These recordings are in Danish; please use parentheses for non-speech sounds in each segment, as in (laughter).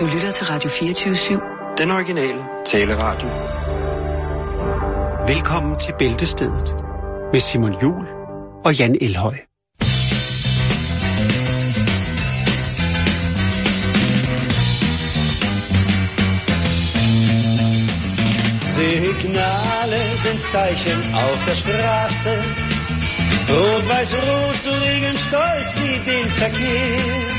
Du lytter til Radio 24-7. Den originale taleradio. Velkommen til Bæltestedet med Simon Jul og Jan Elhøj. Signale sind Zeichen auf der Straße. Rot-Weiß-Rot zu regeln stolz sie den Verkehr.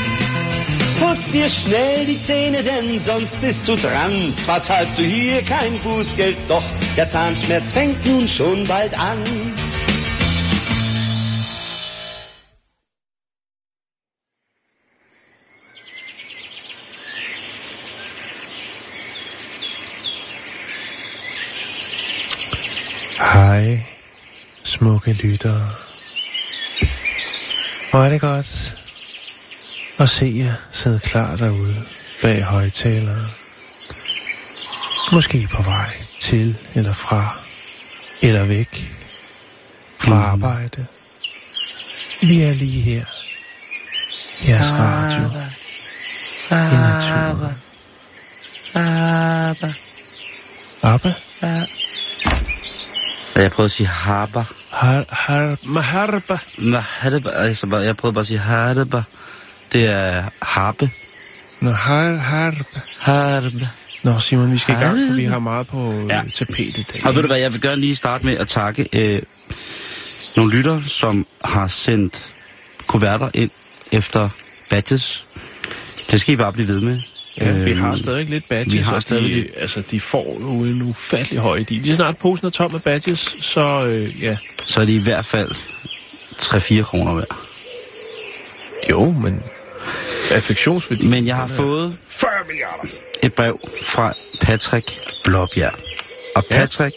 Putz dir schnell die Zähne, denn sonst bist du dran. Zwar zahlst du hier kein Bußgeld, doch der Zahnschmerz fängt nun schon bald an. Hej, smukke lyttere. Hvor er det godt at se jer sidde klar derude bag højtalere. Måske på vej til eller fra, eller væk fra arbejde. Vi er lige her. Jeres radio. I naturen. Abba. Abba? Jeg prøvede at sige harba. Har, har, maharba. Maharba. Altså, bare- jeg prøvede bare at sige harba. Det er harpe. Nå, har, harba. Harbe. Nå, Simon, vi skal i gang, for vi Harpe. har meget på Ja. ja. tapet i dag. Og ved du hvad, jeg vil gerne lige starte med at takke øh, nogle lytter, som har sendt kuverter ind efter badges. Det skal I bare blive ved med. Ja, vi Øhm, har stadig lidt badges, vi har stadig de, lidt. altså, de får jo en ufattelig høj idé. De er snart posen er tom med badges, så øh, ja. Så er det i hvert fald 3-4 kroner værd. Jo, men affektionsværdi. Men jeg har fået 40 milliarder. et brev fra Patrick Blåbjerg. Og Ja. Patrick,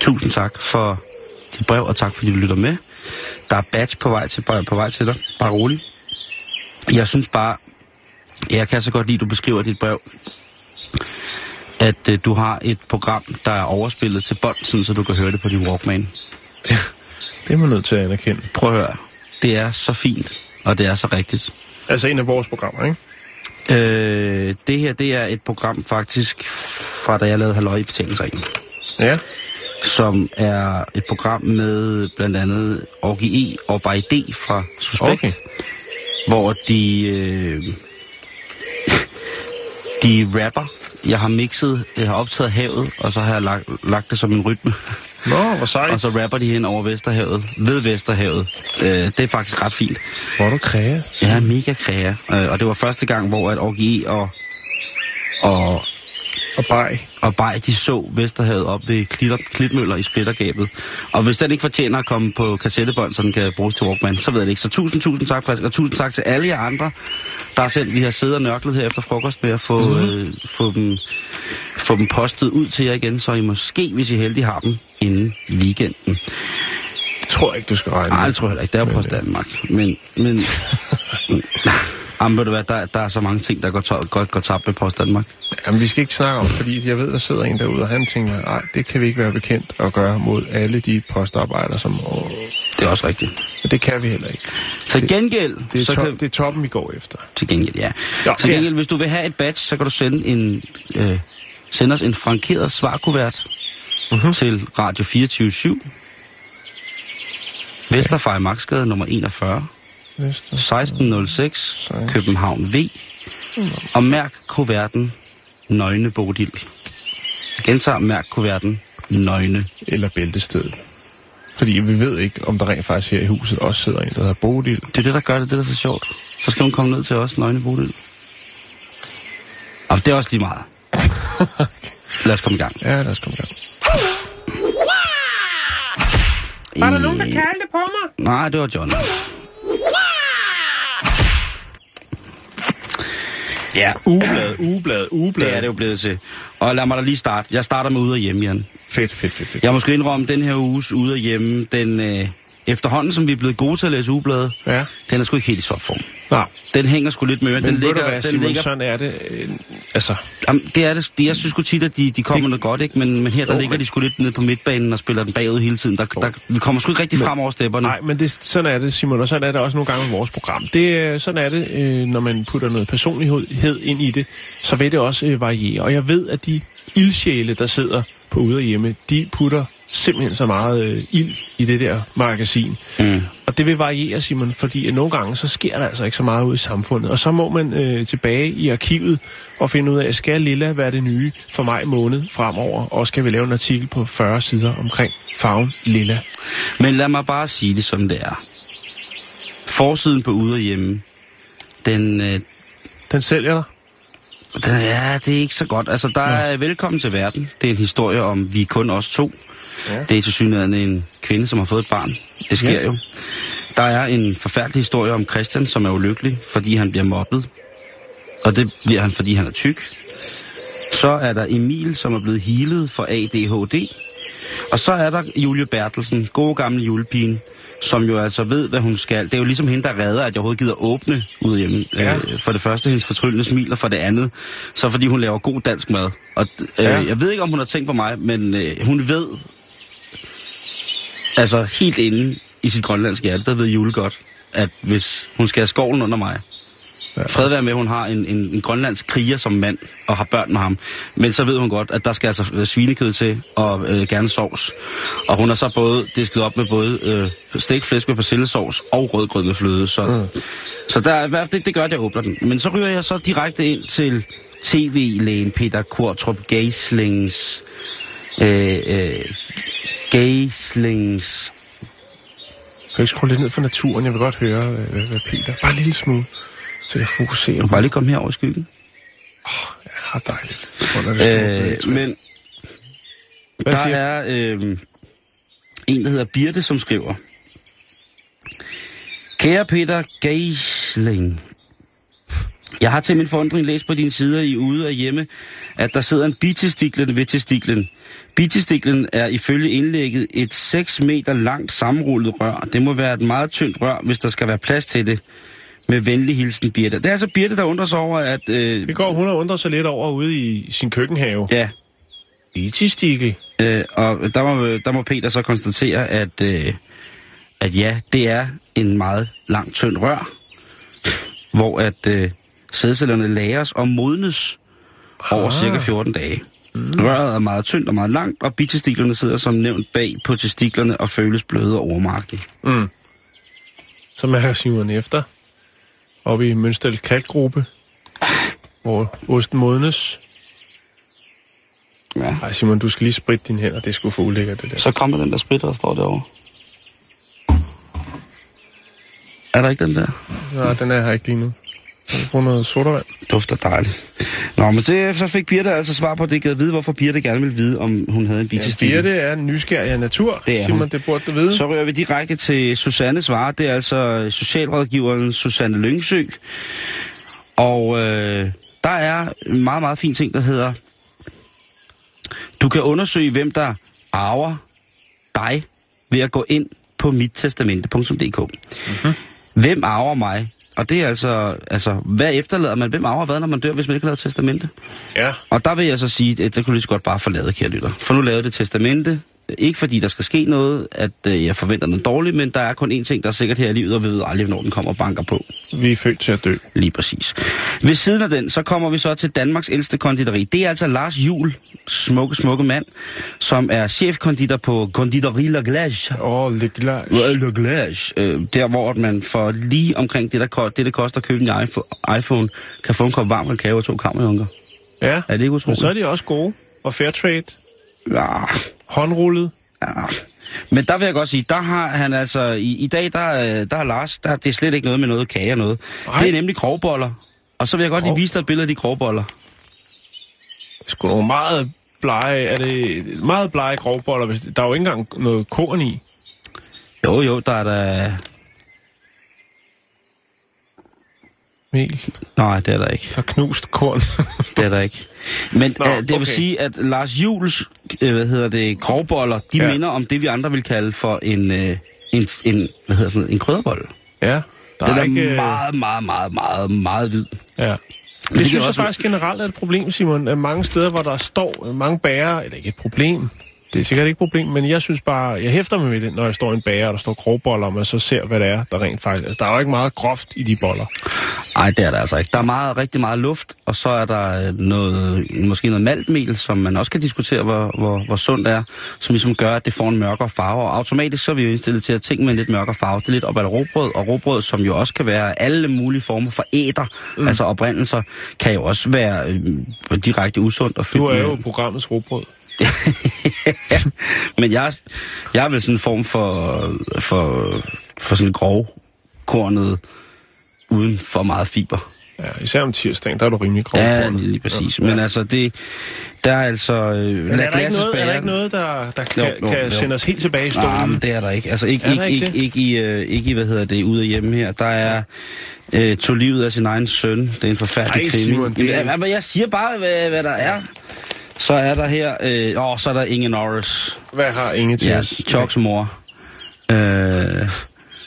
tusind tak for dit brev, og tak fordi du lytter med. Der er badge på vej til, på vej til dig. Bare rolig. Jeg synes bare, jeg kan så godt lide, at du beskriver dit brev, at øh, du har et program, der er overspillet til bånd, sådan, så du kan høre det på din Walkman. Det er man nødt til at anerkende. Prøv at høre. Det er så fint, og det er så rigtigt. Altså en af vores programmer, ikke? Øh, det her, det er et program faktisk fra da jeg lavede Halløj i betalingsringen. Ja. som er et program med blandt andet Orgi E og By D fra Suspekt, Okay. hvor de, øh, de rapper. Jeg har mixet, jeg har optaget havet, og så har jeg lagt, lagt det som en rytme, Nå, hvor sejt. og så rapper de hen over Vesterhavet, ved Vesterhavet. Øh, det er faktisk ret fint. Hvor du kræge? Jeg er mega kræa, øh, og det var første gang, hvor at E og, og, Og bag. og Bay, de så Vesterhavet op ved Klit, Klitmøller i splittergabet. Og hvis den ikke fortjener at komme på kassettebånd, så den kan bruges til Walkman, så ved jeg det ikke. Så tusind, tusind tak, Patrick, og tusind tak til alle jer andre, der sendt. Vi har siddet og nørklet her efter frokost med at få, mm-hmm. øh, få, dem, få dem postet ud til jer igen, så I måske, hvis I heldige, har dem inden weekenden. Det tror jeg ikke, du skal regne Nej, det tror jeg heller ikke. Det er jo Post Danmark. Men, men... (laughs) Jamen, ved du hvad, der, der er så mange ting, der går, to- går, går tabt med Post Danmark. Jamen, vi skal ikke snakke om, fordi jeg ved, der sidder en derude, og han tænker, nej, det kan vi ikke være bekendt at gøre mod alle de postarbejdere, som... Åh, Det er også rigtigt. men det kan vi heller ikke. Til gengæld, Det er, så top, kan, det er toppen, vi går efter. Til gengæld, ja. Ja, til ja. gengæld, hvis du vil have et badge, så kan du sende, en, øh, sende os en frankeret svarkuvert Mhm. mm-hmm. til Radio 24 Vesterfej Magtsgade nummer 41, Vester. 1606, København V. Og mærk kuverten Nøgne Bodil. Gentager mærk kuverten Nøgne. Eller bæltestedet. Fordi vi ved ikke, om der rent faktisk her i huset også sidder en, der hedder Bodil. Det er det, der gør det, det er så sjovt. Så skal hun komme ned til os, Nøgne Bodil. Og det er også lige meget. (laughs) Lad os komme i gang. Ja, lad os komme i gang. Var der nogen, der kaldte på mig? Nej, det var John. Ja, Ugeblad, ugeblad, ugeblad. det er det jo blevet til. Og lad mig da lige starte. Jeg starter med ude og hjemme, Jan. Fedt, fedt, fedt, fedt. Jeg må måske indrømme, den her uges ude og hjemme, den øh, efterhånden, som vi er blevet gode til at læse ugebladet, Ja. den er sgu ikke helt i topform. Nej, Den hænger sgu lidt med. men den du ligger, hvad, den Simon, ligger, sådan er det. Øh, altså, jamen, det er det. De- Jeg synes sgu tit, at de, de kommer Det- noget godt, ikke? Men, men her der Jo, ligger men- de sgu lidt nede på midtbanen og spiller den bagud hele tiden. Der, der, vi kommer sgu ikke rigtig Men- frem over stepperne. nej, men det, sådan er det, Simon, og sådan er det også nogle gange i vores program. Det, er- sådan er det, øh, når man putter noget personlighed ind i det, så vil det også øh, variere. Og jeg ved, at de ildsjæle, der sidder på ude og hjemme, de putter simpelthen så meget øh, ild i det der magasin. Mm. Og det vil variere, Simon, fordi nogle gange, så sker der altså ikke så meget ud i samfundet. Og så må man øh, tilbage i arkivet og finde ud af, skal Lilla være det nye for maj måned fremover? Og skal vi lave en artikel på 40 sider omkring farven Lilla. Men lad mig bare sige det, som det er. Forsiden på ude og hjemme, den, øh, Den sælger dig? ja, det er ikke så godt. Altså, der er velkommen til verden. Det er en historie om, vi er kun os to. Ja. Det er til synligheden en kvinde, som har fået et barn. Det sker Ja. jo. Der er en forfærdelig historie om Christian, som er ulykkelig, fordi han bliver mobbet. Og det bliver han, fordi han er tyk. Så er der Emil, som er blevet healet for ADHD. Og så er der Julie Bertelsen, gode gamle julepigen, som jo altså ved, hvad hun skal. Det er jo ligesom hende, der redder, at jeg overhovedet gider åbne ud hjemme. Ja. Øh, for det første hendes fortryllende smil, og for det andet, så fordi hun laver god dansk mad. Og øh, Ja. jeg ved ikke, om hun har tænkt på mig, men øh, hun ved, altså helt inde i sit grønlandske hjerte, der ved Jule godt, at hvis hun skal have skovlen under mig, Ja. Fred være med, at hun har en, en, en grønlandsk kriger som mand og har børn med ham. Men så ved hun godt, at der skal altså svinekød til og øh, gerne sovs. Og hun har så både disket op med både øh, stegt flæsk med persillesovs og rødgrød med fløde. Så, mm. så der, er det, det gør, at jeg åbner den. Men så ryger jeg så direkte ind til tv-lægen Peter Kortrup Geislings... Øh, øh, Geislings... Kan jeg skrue lidt ned for naturen? Jeg vil godt høre, hvad, hvad, Peter... Bare en lille smule, så jeg fokuserer Du kan bare lige komme herover i skyggen. Ja, dejligt. Under det store Øh, men Hvad der siger er øh, en, der hedder Birte, som skriver. Kære Peter Geisling, jeg har til min forundring læst på dine sider i Ude og Hjemme, at der sidder en bitestiklen ved testiklen. Bitestiklen er ifølge indlægget et 6 meter langt sammenrullet rør. Det må være et meget tyndt rør, hvis der skal være plads til det. Med venlig hilsen, Birte. Det er altså Birte, der undrer sig over, at... Øh, Det går hun har undret sig lidt over ude i sin køkkenhave. ja, Itistikkel. Øh, og der må, der må Peter så konstatere, at, øh, at ja, det er en meget lang, tynd rør, hvor at øh, sædcellerne lagres og modnes over Ah. cirka 14 dage. Mm. Røret er meget tyndt og meget langt, og bitestiklerne sidder som nævnt bag på testiklerne og føles bløde og ormagtige. Mm. Så mærker Simon efter. Oppe i Mønstel Kalkgruppe. Hvor osten modnes. Ja. Ej Simon, du skal lige spritte dine hænder. Det sgu for ulækkert, det der. Så kommer den der spritter, der står derovre. Er der ikke den der? Nej, den er her ikke lige nu. Bruge noget sodavand? Dufter dejligt. Nå, men det, så fik Birte altså svar på det. Jeg vide, hvorfor Birte gerne ville vide, om hun havde en Ja, bitestil. Birte er en nysgerrig af natur. Det er Simon, hun. det burde du vide. Så rører vi direkte til Susanne Svare. Det er altså socialrådgiveren Susanne Lyngsø. Og øh, der er en meget, meget fin ting, der hedder... Du kan undersøge, hvem der arver dig ved at gå ind på mittestamente.dk. Mm-hmm. Hvem arver mig? Og det er altså, altså, hvad efterlader man? Hvem arver hvad, når man dør, hvis man ikke har lavet testamente? Ja. Og der vil jeg så sige, at det kunne lige så godt bare forlade, kære lytter. For nu lavede det testamente. Ikke fordi der skal ske noget, at øh, jeg forventer noget dårligt, men der er kun én ting, der er sikkert her i livet, og vi ved aldrig, hvornår den kommer og banker på. Vi er født til at dø. Lige præcis. Ved siden af den, så kommer vi så til Danmarks ældste konditori. Det er altså Lars Jul, smukke, smukke mand, som er chefkonditor på Conditori La Glace. Åh, oh, lidt glas. La Glace. Øh, der, hvor man for lige omkring det, der, det, det koster at købe en iPhone- kan få en kop varm kakao og to kammerjunker. Ja, Er det ikke men utroligt? så er de også gode. Og fair trade. Ja, Håndrullet. Ja. Men der vil jeg godt sige, der har han altså, i, i dag, der, øh, der har Lars, der, det er slet ikke noget med noget kage og noget. Nej. Det er nemlig grovboller. Og så vil jeg godt lige vise dig et billede af de grovboller. Sgu nogle meget blege, er det meget blege grovboller, hvis der er jo ikke engang noget korn i. Jo, jo, der er der... Mel Nej, det er der ikke. og knust korn. (laughs) Det er der ikke. Men Nå, øh, det vil okay. sige, at Lars Jules, øh, hvad hedder det, grovboller, de Ja. minder om det, vi andre vil kalde for en, øh, en, en hvad hedder sådan en krydderbolle. ja, Der Den er, ikke, øh, meget, meget, meget, meget, meget hvid. Ja. Det, det synes jeg også- faktisk generelt er et problem, Simon. Mange steder, hvor der står øh, mange bager, eller ikke et problem, det er sikkert ikke et problem, men jeg synes bare, jeg hæfter mig med det, når jeg står i en bager, og der står grovboller, og man så ser, hvad det er, der rent faktisk... Altså, der er jo ikke meget groft i de boller. Nej, det er der altså ikke. Der er meget, rigtig meget luft, og så er der øh, noget, måske noget maltmel, som man også kan diskutere, hvor, hvor, hvor sundt er, som ligesom gør, at det får en mørkere farve. Og automatisk så er vi jo indstillet til at ting med en lidt mørkere farve. Det er lidt op ad råbrød, og råbrød, som jo også kan være alle mulige former for æder, mm. altså oprindelser, kan jo også være øh, direkte usundt og fyldt Du er med- jo programmets råbrød. (laughs) Men jeg, jeg er vel sådan en form for, for, for sådan grov kornet uden for meget fiber. Ja, især om tirsdagen, der er du rimelig grov. Ja, lige præcis. Men altså, det, der er altså... Øh, Men er der, ikke noget, er der ikke noget, der, der kan, Jo, jo, kan jo. sende os helt tilbage i stolen? Nej, men det er der ikke. Altså ikke, ikke, ikke ikke, ikke, i, øh, ikke i, hvad hedder det, ude af hjemme her. Der er øh, tog livet af sin egen søn. Det er en forfærdelig Ej, krimi. Simon, det Jamen, men jeg siger bare, hvad, hvad der er. Så er der her... Øh, åh, så er der Inge Norris. Hvad har Inge til Ja, os? Chucks mor. Øh,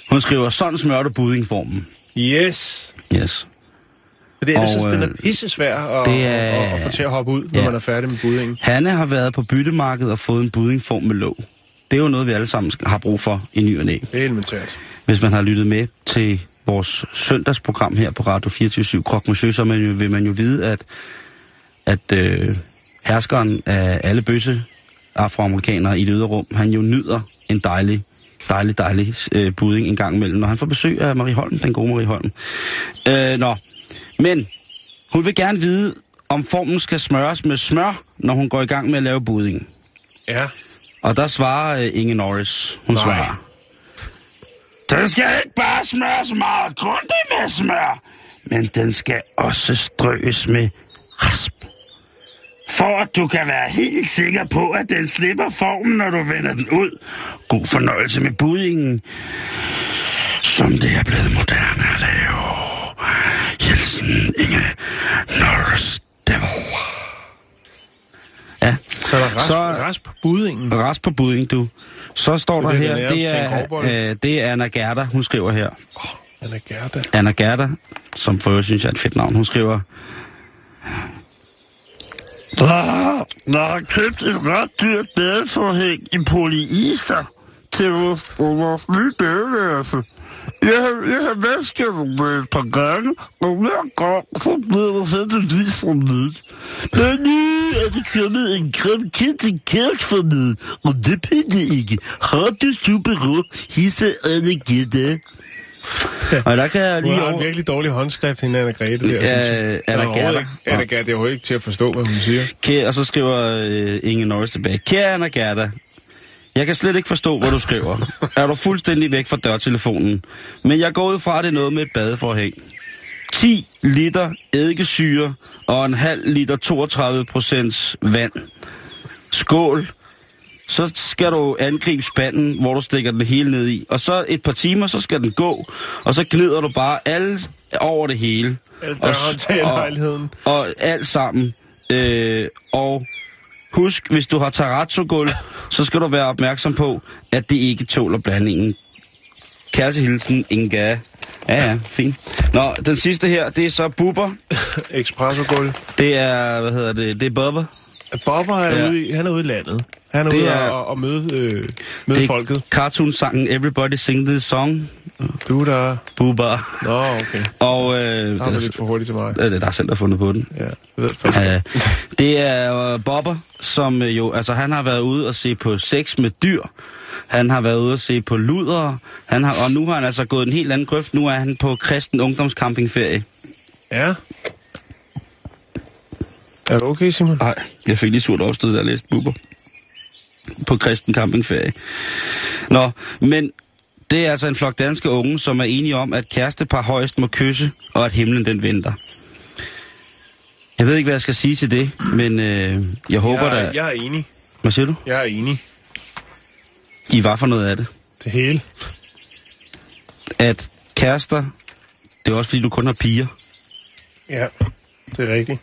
hun skriver, sådan smørte buddingformen. Yes. Yes. Det er, jeg Og, synes, den er øh, pisse svær at, det er- at, at, få til at hoppe ud, når Ja. man er færdig med buddingen. Hanne har været på byttemarkedet og fået en buddingform med låg. Det er jo noget, vi alle sammen har brug for i ny og næ. Elementært. Hvis man har lyttet med til vores søndagsprogram her på Radio 24 Krok Monsieur, så man jo, vil man jo vide, at, at øh, herskeren af alle bøsse afroamerikanere i det ydre rum, han jo nyder en dejlig, dejlig, dejlig øh, budding en gang imellem, når han får besøg af Marie Holm, den gode Marie Holm. Øh, nå, men hun vil gerne vide, om formen skal smøres med smør, når hun går i gang med at lave budding. Ja. Og der svarer øh, Inge Norris. Hun Nej. svarer. Den skal ikke bare smøres meget grundigt med smør, men den skal også strøs med rasp. For at du kan være helt sikker på, at den slipper formen, når du vender den ud. God fornøjelse med buddingen, som det er blevet moderne at lave. Hilsen Inge Norris Devil. Ja, Så er der rasp, Så- rasp på buddingen. Rest på budding, du. Så står Så der er her, det er, øh, det er Anna Gerda, hun skriver her. Anna Gerda. Anna Gerda, som for øvrigt synes jeg er et fedt navn, hun skriver... Ah, der, har købt et ret dyrt badeforhæng i polyester til vores, vores nye badeværelse. Jeg har, jeg har vasket dem med et par gange, og hver gang så bliver der sendt en vis fra midt. Men nu er det kommet en grim kendt kæft for midt, og det pænder ikke. Har du super råd, hisse Anna Gerda. Og der kan jeg Hun lige har en over... virkelig dårlig håndskrift, hende Anna Grete der. Jeg. Anna Eller overhovedet Gerda. Anna Gerda, det er ikke til at forstå, hvad hun siger. Kære, og så skriver øh, Inge Norris tilbage. Kære Anna Gerda, jeg kan slet ikke forstå, hvad du skriver. er du fuldstændig væk fra dørtelefonen? Men jeg går ud fra, at det er noget med et badeforhæng. 10 liter eddikesyre og en halv liter 32 procents vand. Skål. Så skal du angribe spanden, hvor du stikker den hele ned i. Og så et par timer, så skal den gå. Og så gnider du bare alle over det hele. Alle Og og- og alt sammen. Øh, og husk, hvis du har terrazzo-gulv, så skal du være opmærksom på, at det ikke tåler blandingen. Kæreste hilsen, Inga. Ja, ja, fint. Nå, den sidste her, det er så Bubber. Espresso-gulv. Det er, hvad hedder det, det er Bubber. Bobber er Ja. ude i, han er ude i landet. Han er Det ude er- og, og møde, øh, møde Det folket. cartoon-sangen Everybody Sing This Song. Du der... Bubber. Nå, okay. Og øh, Der det er lidt for hurtigt til mig. øh, det er dig selv, der har fundet på den. Ja, jeg ved faktisk. (laughs) Øh, det er øh, Bobber, som øh, jo, altså han har været ude og se på sex med dyr. Han har været ude og se på luder. Han har, og nu har han altså gået en helt anden grøft. Nu er han på kristen ungdomscampingferie. Ja. Er du okay, Simon? Nej, jeg fik lige surt opstød, da jeg læste Bubber. På kristen campingferie. Nå, men det er altså en flok danske unge, som er enige om, at kærestepar højst må kysse, og at himlen den venter. Jeg ved ikke, hvad jeg skal sige til det, men øh, jeg håber jeg, da... jeg er enig. Hvad siger du? Jeg er enig. I var for noget af det. Det hele. at kærester, det er også fordi, du kun har piger. Ja, det er rigtigt.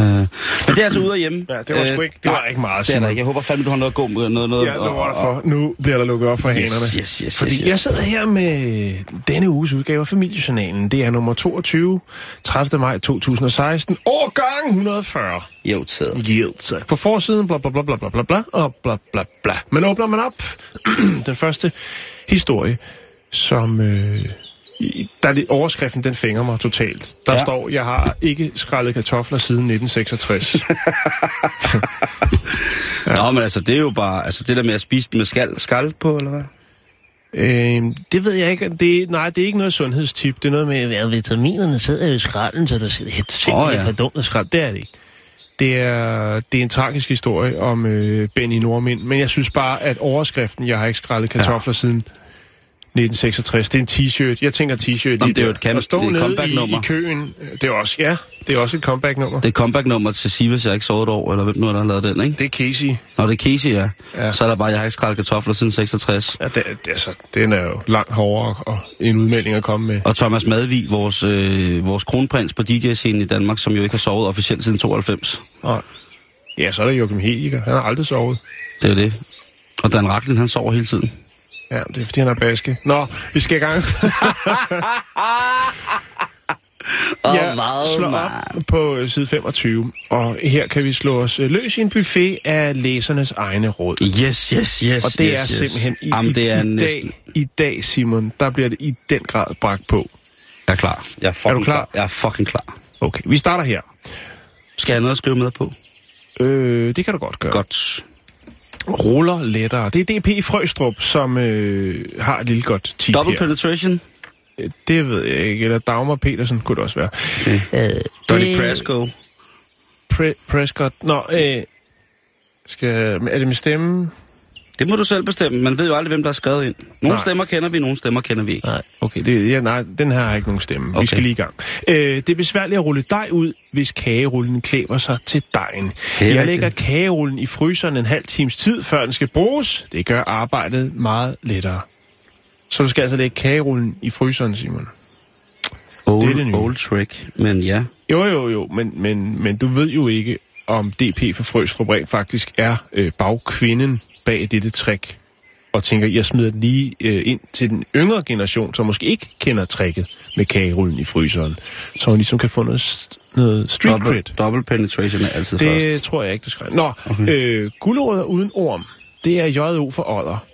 Øh, men det er altså ude af hjemme. Ja, det var sgu ikke- det var nej, ikke meget, Det er der Simon. ikke. Jeg håber fandme, du har noget at gå med. Noget, noget, Jeg lover dig for, nu bliver der lukket op for Yes, hanerne. yes, yes, Fordi yes, yes. jeg sidder her med denne uges udgave af Familiejournalen. Det er nummer 22, 30. maj 2016, årgang 140. Jo. Yields. På forsiden, bla bla bla bla bla bla og bla bla bla. Men åbner man op, (clears throat) den første historie, som... Øh, der er det, overskriften, den fænger mig totalt. Der Ja. står, jeg har ikke skrællet kartofler siden 1966. (laughs) Ja. Nå, men altså, det er jo bare... Altså, det der med at spise med skal, skal på, eller hvad? øh, det ved jeg ikke. Det, nej, det er ikke noget sundhedstip. Det er noget med, at vitaminerne sidder i skralden, så der sidder helt Åh, oh, ja. dumt at skralde. Det er det ikke. Det er, det er en tragisk historie om øh, Benny Nordmind, men jeg synes bare, at overskriften, jeg har ikke skrællet kartofler ja. siden 1966, det er en t-shirt. Jeg tænker t-shirt. Jamen, lige det er jo et At stå det er et nede i, comeback-nummer. i køen, det er også, ja, det er også et comeback-nummer. Det er comeback-nummer til Sivas, jeg ikke sovet et år, eller hvem nu er, der har lavet den, ikke? Det er Casey. Når det er Casey, ja. Ja. Så er der bare, jeg har ikke skrællet kartofler siden 66. Ja, det, det, altså, den er jo langt hårdere og en udmelding at komme med. Og Thomas Madvig, vores, øh, vores kronprins på DJ-scenen i Danmark, som jo ikke har sovet officielt siden 92. Og, ja, så er der Joachim Hediger. Han har aldrig sovet. Det er det. Og Dan Racklin, han sover hele tiden. Ja, det er fordi, han er baske. Nå, vi skal i gang. (laughs) Jeg meget, slår op på øh, side 25, og her kan vi slå os øh, løs i en buffet af læsernes egne råd. Yes, yes, yes, Og det yes, er yes. simpelthen i, Jamen, det er i, næsten... dag, i dag, Simon, der bliver det i den grad bragt på. Jeg er klar. Jeg er, fucking Er du klar? Jeg er fucking klar. Okay, vi starter her. Skal jeg have noget at skrive med på? Øh, det kan du godt gøre. Godt. Ruller lettere. Det er DP Frøstrup, som øh, har et lille godt tip Double her. penetration. Øh, Det ved jeg ikke. Eller Dagmar Petersen kunne det også være. Øh, Donny Prasco. Pre- Prescott. Nå, øh, skal, er det med stemme? Det må du selv bestemme. Man ved jo aldrig, hvem der er skrevet ind. Nogle Nej. stemmer kender vi, nogle stemmer kender vi ikke. Nej, okay. Det, ja, nej, den her har ikke nogen stemme. Okay. Vi skal lige i gang. Øh, det er besværligt at rulle dej ud, hvis kagerullen klæber sig til dejen. Jeg rigtigt. lægger kagerullen i fryseren en halv times tid, før den skal bruges. Det gør arbejdet meget lettere. Så du skal altså lægge kagerullen i fryseren, Simon. Old, det er det nye. old trick, men ja. Jo, jo, jo, men, men, men du ved jo ikke, om DP for Frøstrup rent faktisk er øh, bagkvinden bag dette trick. Og tænker, jeg smider den lige øh, ind til den yngre generation, som måske ikke kender tricket med kagerullen i fryseren. Så hun ligesom kan få noget, noget street Double, cred. double penetration er altid Det først. tror jeg ikke, du skal. Nå, okay. øh, uden orm. Det er JO for odder.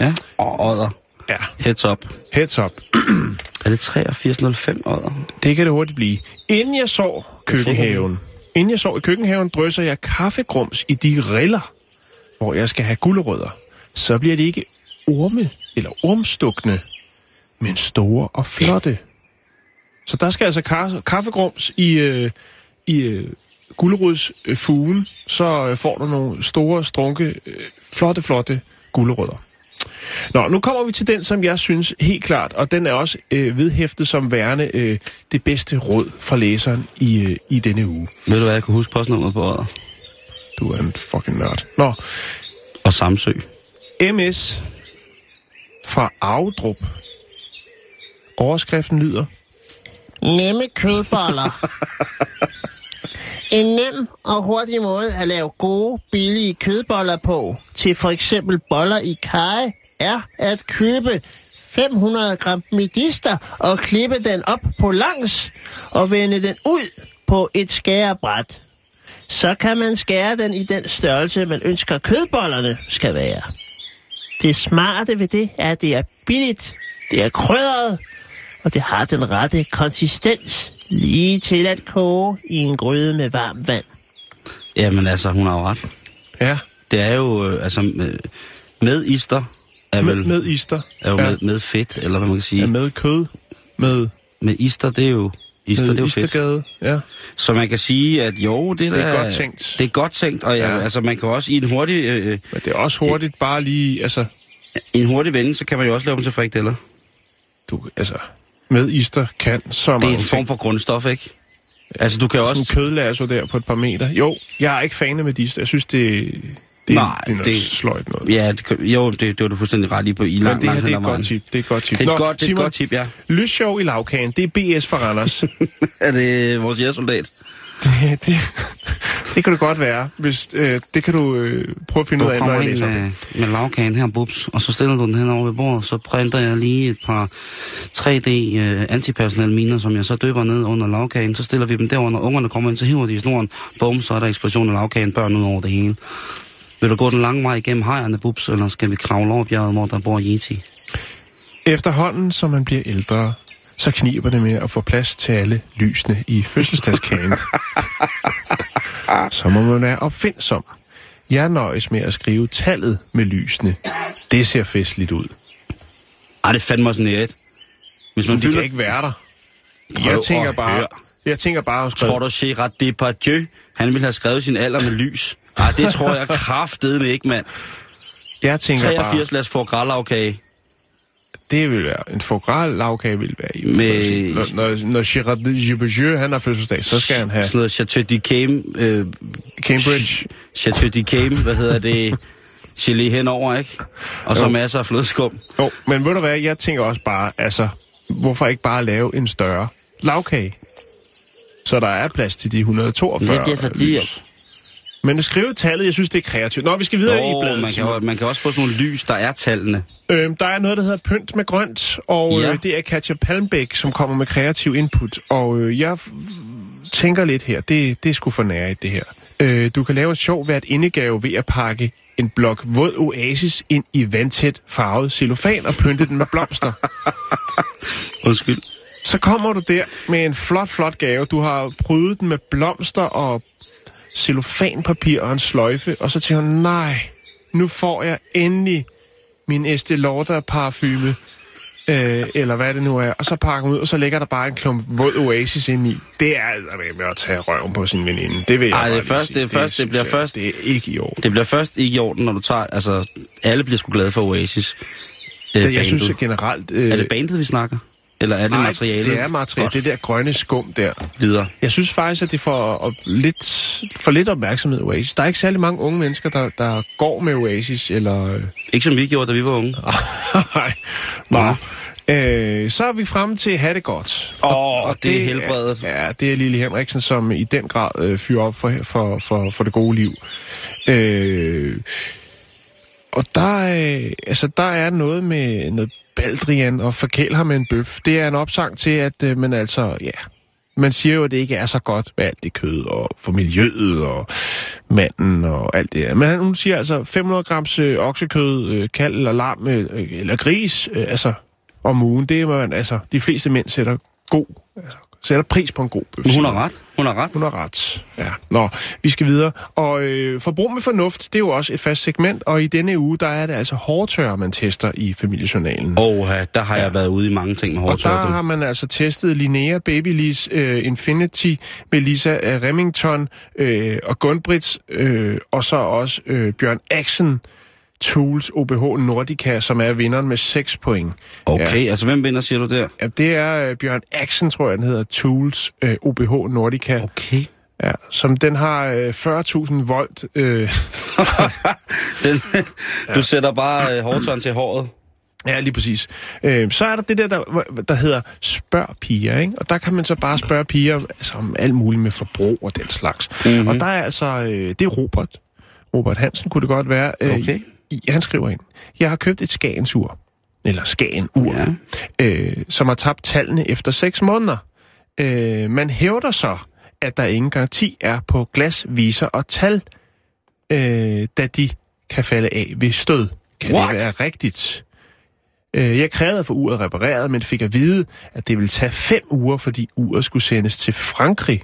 Ja. Og odder. Ja, Heads up. heads up. (clears throat) Er det 8305 odder? Det kan det hurtigt blive. Inden jeg så køkkenhaven, inden jeg så i køkkenhaven, drysser jeg kaffegrums i de riller, hvor jeg skal have gulerødder. Så bliver det ikke orme eller ormstukne, men store og flotte. Så der skal altså ka- kaffegrums i, øh, i øh, gulerodsfugen, så øh, får du nogle store, strunke, øh, flotte, flotte gulerødder. Nå, nu kommer vi til den, som jeg synes helt klart, og den er også øh, vedhæftet som værende øh, det bedste råd fra læseren i, øh, i denne uge. Ved du hvad, jeg kan huske postnummeret på året? Du er en fucking nørd. Nå, Og Samsø. MS fra Audrup. Overskriften lyder, Nemme kødboller. En nem og hurtig måde at lave gode, billige kødboller på, til for eksempel boller i kaj, er at købe 500 gram medister og klippe den op på langs og vende den ud på et skærebræt. Så kan man skære den i den størrelse, man ønsker kødbollerne skal være. Det smarte ved det er, at det er billigt, det er krydret, og det har den rette konsistens, lige til at koge i en gryde med varmt vand. Jamen altså, hun har jo ret. ja, Det er jo, øh, altså, med, med ister er med, vel... med ister. er jo ja. med, med fedt, eller hvad man kan sige. Ja, med kød. Med, Med ister, det er jo... Ister, med det er jo fedt. istergade. Ja. Så man kan sige, at jo, det, Det er der, godt tænkt. Det er godt tænkt, og ja. Ja. altså, man kan også i en hurtig, øh, Men det er også hurtigt bare lige, altså, i en hurtig vending, så kan man jo også lave dem til frikadeller. du, altså, med ister kan så Det er mange en form for grundstof, ikke? Altså, du kan jo Sådan en også... kødlasso der på et par meter. Jo, jeg er ikke fan af medister. Jeg synes, det, Det, er- Nej, det er noget det- sløjt noget. Ja, det, jo, det, det var du fuldstændig ret i på i Men lang, det her, det er et godt tip. Det er et godt tip. Det er et Nå, godt, det er et godt tip, ja. Lysshow i lavkagen, det er BS for Randers. (laughs) Er det vores jægersoldat? det, det, det kan det godt være. Hvis, øh, det kan du øh, prøve at finde ud Du af, når kommer jeg læser. med, med lavkagen her, bubs, og så stiller du den hen over ved bordet, så printer jeg lige et par 3D øh, antipersonelle miner, som jeg så døber ned under lavkagen, så stiller vi dem derovre, når ungerne kommer ind, så hiver de i snoren, bum, så er der eksplosion af lavkagen, børn ud over det hele. Vil du gå den lange vej igennem hejerne, bubs, eller skal vi kravle over bjerget, hvor der bor Yeti? Efterhånden, som man bliver ældre, så kniber det med at få plads til alle lysene i fødselsdagskagen. så må man være opfindsom. Jeg nøjes med at skrive tallet med lysene. Det ser festligt ud. Ej, det fandme sådan et. Hvis man Men det fylder... kan ikke være der. Prøv Jeg tænker bare... høre. Jeg tænker bare at Tror du, Gerard Depardieu, han ville have skrevet sin alder med lys? Ej, det tror jeg kraftedeme ikke, mand. jeg tænker 83 bare, las for grælavkage. det vil være en fogral lavkage vil være i. Med- Når, når, når Gerard Depardieu, han har fødselsdag, så skal han have Sådan noget Chateau de Came, øh, Cambridge. Chateau de Came, hvad hedder det, gelé henover, ikke? Og så Jo. masser af flødeskum. Jo, men ved du hvad, jeg tænker også bare, altså, hvorfor ikke bare lave en større lavkage? Så der er plads til de 142. Det bliver for dyrt. lys. Men at skrive tallet, jeg synes, det er kreativt. Nå, vi skal videre i Jo, bladet. man kan, jo- man kan også få sådan nogle lys, der er tallene. Øhm, der er noget, der hedder Pynt med grønt, og Ja. ja. øh, det er Katja Palmbæk, som kommer med kreativ input. Og øh, jeg tænker lidt her, det, det er sgu for nære det her. Øh, du kan lave et sjov hvert indegave ved at pakke en blok våd oasis ind i vandtæt farvet cellofan og pynte den med blomster. (laughs) Undskyld. Så kommer du der med en flot, flot gave. Du har prydet den med blomster og cellofanpapir og en sløjfe, og så tænker du, nej, nu får jeg endelig min Estée Lauder parfume, øh, eller hvad det nu er, og så pakker ud, og så ligger der bare en klump våd oasis ind i. Det er altså med at tage røven på sin veninde. Det vil jeg Ej, det først- det er først- det bliver synes jeg, først- Det er ikke i orden. Det bliver først ikke i orden, når du tager... Altså, alle bliver sgu glade for Oasis. Øh, Det, jeg synes bandet. at generelt... Øh, Er det bandet, vi snakker? Eller er det nej, materialet? det er materialet. Det der grønne skum der. Videre. Jeg synes faktisk, at det får op, lidt, for lidt opmærksomhed Oasis. Der er ikke særlig mange unge mennesker, der, der går med Oasis, eller... øh, Ikke som vi gjorde, da vi var unge. (laughs) Nej. Nå. Øh, så er vi fremme til Ha' det godt. Åh, det er helbredet. Ja, det er Lille Henriksen, som i den grad øh, fyrer op for, for, for, for det gode liv. Øh, og der, øh, altså, der er noget med noget Baldrian og forkæl ham med en bøf. Det er en opsang til, at øh, man altså, ja, man siger jo, at det ikke er så godt med alt det kød, og for miljøet, og manden, og alt det her. Men hun siger altså 500 grams øh, oksekød, øh, kald eller lam, øh, øh, eller gris, øh, altså om ugen. Det er man, altså, de fleste mænd sætter god, altså, sætter pris på en god bøf. Men hun har ret. Hun har ret. hun har ret. Ja. Nå, vi skal videre. Og øh, forbrug med fornuft, det er jo også et fast segment, og i denne uge, der er det altså hårdtør, man tester i familiejournalen. Og der har jeg været ude i mange ting med Og der har man altså testet Linnea Babyliss uh, Infinity med Lisa uh, Remington uh, og Gunbrits, uh, og så også uh, Bjørn Axen Tools OBH Nordica, som er vinderen med 6 point. Okay, altså hvem vinder, siger du der? Ja, det er uh, Bjørn Axen, tror jeg, den hedder, Tools uh, OBH Nordica. Okay. Ja, som den har uh, 40.000 volt. Uh, (laughs) Den, (laughs) du sætter bare øh, hårdtøren til håret. Ja, lige præcis. Øh, så er der det der, der, der hedder spørg piger, ikke? Og der kan man så bare spørge piger altså, om alt muligt med forbrug og den slags. Mhm. Mm-hmm. Og der er altså, øh, det er Robert. Robert Hansen kunne det godt være. Øh, Okay. Han skriver ind, jeg har købt et Skagensur, eller Skagen-ur, Ja. øh, som har tabt tallene efter 6 måneder. Øh, man hævder så, at der ingen garanti er på glas, viser og tal, øh, da de kan falde af ved stød. Kan What? det være rigtigt? Øh, Jeg krævede få uret repareret, men fik at vide, at det ville tage fem uger, fordi uret skulle sendes til Frankrig.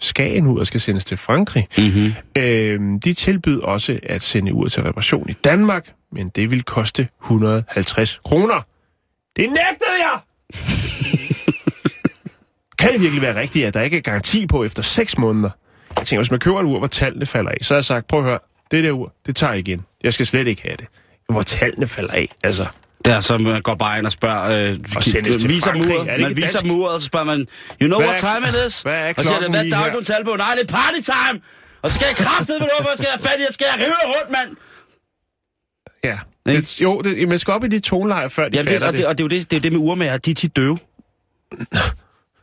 Skagen-uret skal sendes til Frankrig. Mm-hmm. Øh, de tilbød også at sende uret til reparation i Danmark, men det ville koste 150 kroner. Det nægtede jeg! (laughs) kan det virkelig være rigtigt, at der ikke er garanti på efter 6 måneder? Jeg tænker, hvis man køber et ur, hvor tallene falder af, så har jeg sagt, prøv at høre, det der ur, det tager jeg igen. Jeg skal slet ikke have det. Hvor tallene falder af, altså. Der så man går bare ind og spørger, øh, Og sendes til viser Frankrig. muret, det man viser dansk? muret, og så spørger man, you know Hvad what time it is? hvad er og siger, klokken hvad er tal på? Nej, det er party time! Og så skal jeg kraftedeme med hvor jeg skal have fat i, jeg skal have rive rundt, mand! Ja. Ikke? Det, jo, det, man skal op i de tonelejer, før de Jamen, det, fatter og, det, og det, er jo det, det er det med urmager, de er tit døve. (laughs)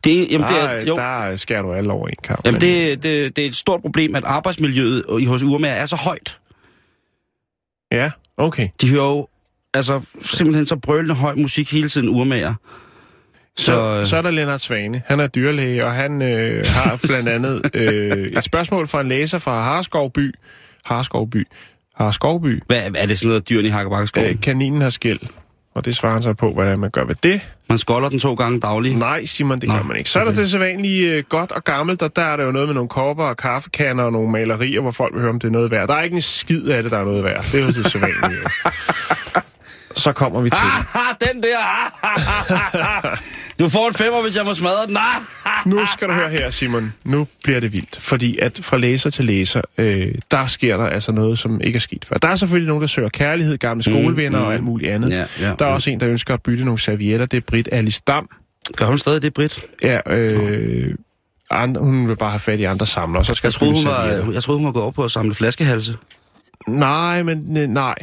Det, jamen, det der, er, jo, der skærer du alle over en kamp. jamen, det, det, det er et stort problem, at arbejdsmiljøet i- hos urmager er så højt. Ja, okay. De hører jo altså simpelthen så brølende høj musik hele tiden, urmager. Så, Så, så, så er der Lennart Svane. Han er dyrlæge, og han øh, har blandt andet (laughs) øh, et spørgsmål fra en læser fra Harskovby. Harskovby. Harskovby. hvad, er det sådan noget, dyrene i Hakkebakkeskoven? Øh, kaninen har skæld. Og det svarer han så på, hvordan man gør ved det. Man skolder den to gange dagligt. Nej, Simon, det Nå, gør man ikke. Så er der okay. det sædvanlige øh, godt og gammelt, og der er der jo noget med nogle kopper og kaffekanner og nogle malerier, hvor folk vil høre, om det er noget værd. Der er ikke en skid af det, der er noget værd. Det er jo det sædvanlige. jo. (laughs) Så kommer vi til det. Ah, den der! Ah, du får en femmer, hvis jeg må smadre den. Ah, Nu skal du høre her, Simon. Nu bliver det vildt. Fordi at fra læser til læser, øh, der sker der altså noget, som ikke er sket før. Der er selvfølgelig nogen, der søger kærlighed, gamle skolevenner mm. og alt muligt andet. Ja, ja, der er ja. også en, der ønsker at bytte nogle servietter. Det er Britt Alice Dam. Gør hun stadig det, Britt? Ja, øh, andre, hun vil bare have fat i andre samlere, så skal Jeg troede, hun var, jeg troede, hun var gået op på at samle flaskehalse. Nej, men øh, nej.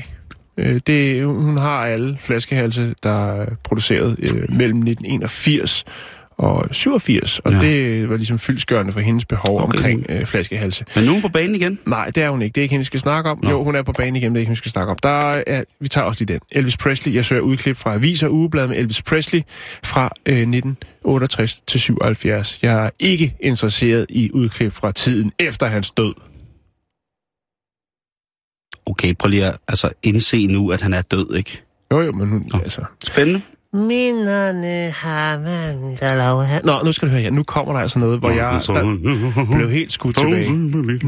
Øh, det, hun har alle flaskehalse, der er produceret øh, mellem 1981 og 87, og Ja. det var ligesom fyldskørende for hendes behov Okay. omkring øh, flaskehalse. Men nu er hun på banen igen. Nej, det er hun ikke. Det er ikke hende, vi skal snakke om. Nå. Jo, hun er på banen igen, det er ikke hende, vi skal snakke om. Der er, vi tager også lige den. Elvis Presley. Jeg søger udklip fra Aviser Ugeblad med Elvis Presley fra øh, 1968 til 77. Jeg er ikke interesseret i udklip fra tiden efter hans død. Okay, prøv lige at altså, indse nu, at han er død, ikke? Jo, jo, men hun, Nå. altså... Spændende. Minderne har man, der laver Nå, nu skal du høre her. Nu kommer der altså noget, hvor jeg der blev helt skudt tilbage.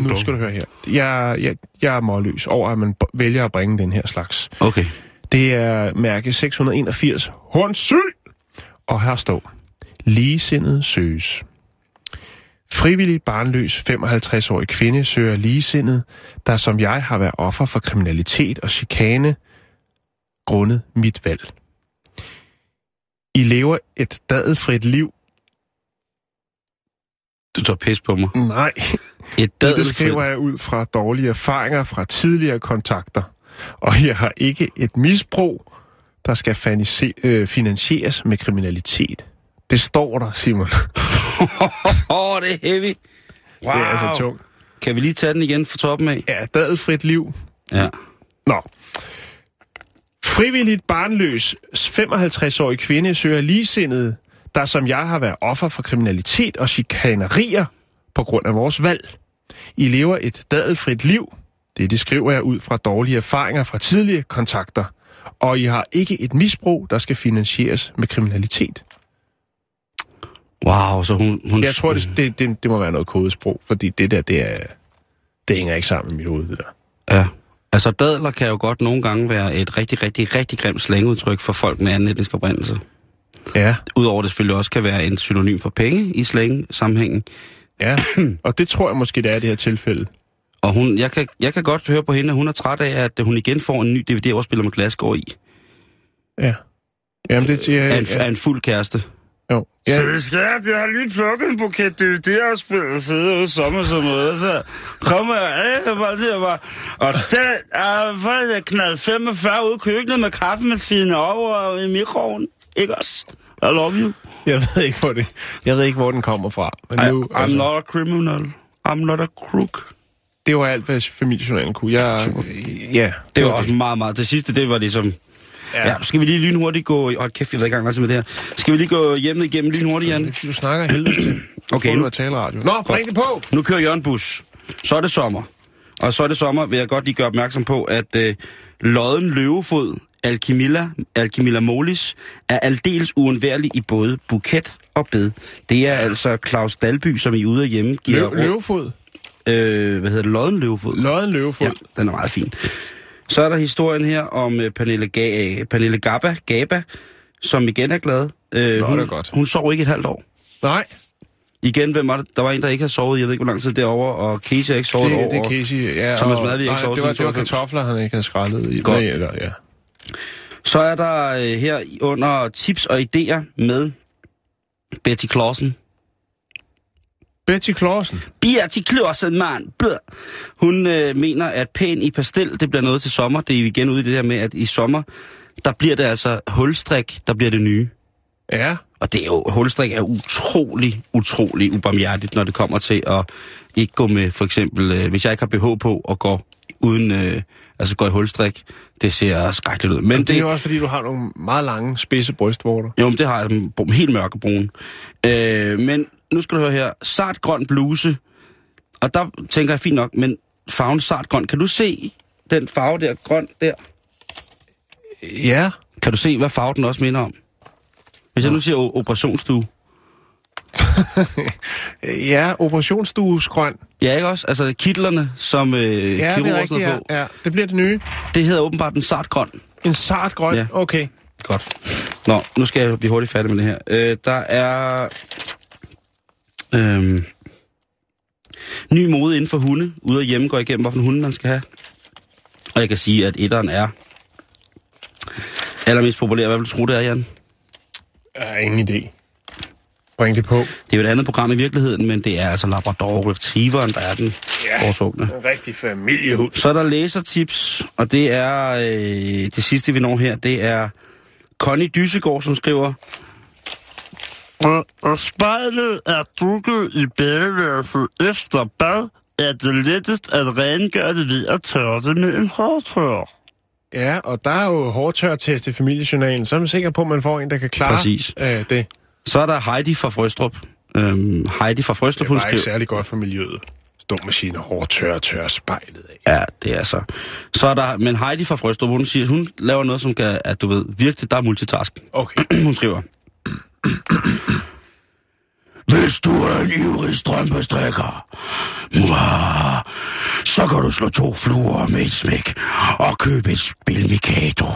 Nu skal du høre her. Jeg, jeg, jeg er målløs over, at man vælger at bringe den her slags. Okay. Det er mærke 681 Hornsyl. Og her står, ligesindet søges. Frivillig barnløs 55-årig kvinde søger ligesindet, der som jeg har været offer for kriminalitet og chikane grundet mit valg. I lever et dadelfrit liv. Du tager pis på mig. Nej, Et det skriver dadelfrit. jeg ud fra dårlige erfaringer fra tidligere kontakter. Og jeg har ikke et misbrug, der skal øh, finansieres med kriminalitet. Det står der, Simon. (laughs) Åh, oh, det er heavy. Wow. Det er altså tungt. Kan vi lige tage den igen fra toppen af? Ja, dadelfrit liv. Ja. Nå. Frivilligt barnløs 55-årig kvinde søger ligesindet, der som jeg har været offer for kriminalitet og chikanerier på grund af vores valg. I lever et dadelfrit liv. Det, det skriver jeg ud fra dårlige erfaringer fra tidligere kontakter. Og I har ikke et misbrug, der skal finansieres med kriminalitet. Wow, så hun... hun Jeg tror, det, det, det, det må være noget kodesprog, fordi det der, det er... Det hænger ikke sammen i mit hoved, det der. Ja. Altså, dadler kan jo godt nogle gange være et rigtig, rigtig, rigtig grimt slangudtryk for folk med anden etnisk oprindelse. Ja, Udover det selvfølgelig også kan være en synonym for penge i slang-sammenhængen. ja. Og det tror jeg måske, det er i det her tilfælde. Og hun, jeg, kan, jeg kan godt høre på hende, at hun er træt af, at hun igen får en ny DVD-afspiller med glasgård i. Ja. Jamen, det Af en, ja, af en fuld kæreste. Jo. Ja, skat, jeg har lige plukket en buket DVD-afspiller sidde ude i sommer som noget, så kommer jeg af, bare det bare. Og den er faktisk jeg knaldt 45 ude i køkkenet med kaffemaskinen over i mikroen. Ikke også? I love you. jeg ved ikke, hvor det, jeg ved ikke, hvor den kommer fra. Men I, nu, I'm altså, not a criminal. I'm not a crook. det var alt, hvad familiejournalen kunne. Jeg, ja, Det var var også meget, meget... Det sidste, det var ligesom... Ja. ja, skal vi lige lynhurtigt gå... Hold kæft, jeg ved ikke engang, hvad det her. Skal vi lige gå hjem igennem lynhurtigt, Jan? Du snakker helvede til. (clears throat) Okay, nu er taleradio. Nå, bring det på! Nu kører Jørgen Bus. Så er det sommer. Og så er det sommer, vil jeg godt lige gøre opmærksom på, at øh, lodden løvefod, Alchimilla, Alchimilla molis, er aldeles uundværlig i både buket og bed. Det er altså Claus Dalby, som I er ude af hjemme giver... Løv, løvefod. Øh, hvad hedder det? Lodden løvefod? Lodden løvefod. Ja, den er meget fin. Så er der historien her om uh, Pernille, Ga- Pernille Gaba, Gaba, som igen er glad. Uh, Nå, hun, det er godt. hun sov ikke et halvt år. Nej, Igen, hvem var det? Der var en, der ikke har sovet, jeg ved ikke, hvor lang tid derovre, og Casey har ikke sovet det, et år. det er Casey. Ja, Thomas Madvig ikke sovet det var, det var 92. kartofler, han ikke havde skrællet i. Godt. Nej, eller, ja. Så er der øh, her under tips og idéer med Betty Clausen. Betty Clausen. Birti Klørsen, mand. Hun øh, mener, at pæn i pastel, det bliver noget til sommer. Det er igen ude i det der med, at i sommer, der bliver det altså hulstrik, der bliver det nye. Ja. Og det er jo, hulstrik er utrolig, utrolig ubarmhjertigt, når det kommer til at ikke gå med, for eksempel, øh, hvis jeg ikke har BH på og går uden, øh, altså går i hulstrik, det ser skrækkeligt ud. Men Men det er jo også, fordi du har nogle meget lange, spidse brystvorter. Jo, men det har jeg helt mørkebrune. Øh, men nu skal du høre her. Sart grøn bluse. Og der tænker jeg fint nok, men farven sart grøn. Kan du se den farve der, grøn der? Ja. Kan du se, hvad farve den også minder om? Hvis jeg nu siger operationsstue. (laughs) Ja, operationsstuesgrøn. Ja, ikke også? Altså kitlerne, som øh, Ja, det er rigtigt, ja. på. ja. Det bliver det nye. Det hedder åbenbart en sart grøn. En sart grøn. Ja. Okay. Godt. Nå, nu skal jeg blive hurtigt færdig med det her. Øh, der er... Øh, ny mode inden for hunde. Ude af hjemme går igennem, hvilken hunde man skal have. Og jeg kan sige, at etteren er allermest populær. Hvad vil du tro, det er, Jan? Jeg har ingen idé. Bring det på. Det er jo et andet program i virkeligheden, men det er altså Labrador Retrieveren, der er den Ja. En rigtig familiehund. Så er der læsertips, og det er øh, det sidste, vi når her. Det er Connie Dysegård, som skriver, Og, og spejlet er dukket i badeværelset efter bad, er det lettest at rengøre det ved at tørre det med en hårdtør. Ja, og der er jo hårdtørtest i familiejournalen, så er man sikker på, at man får en, der kan klare Præcis. Øh, det. Så er der Heidi fra Frøstrup. Øhm, Heidi fra Frøstrup, Det hun var ikke skriver... særlig godt for miljøet. Stå med sine hårdtør tør spejlet af. Ja, det er så. Så er der... Men Heidi fra Frøstrup, hun siger, hun laver noget, som kan... At du ved, virkelig, der er multitask. Okay. (clears throat) hun skriver... Hvis du er en ivrig strømpestrikker, så kan du slå to fluer med et smæk og købe et spil Mikado.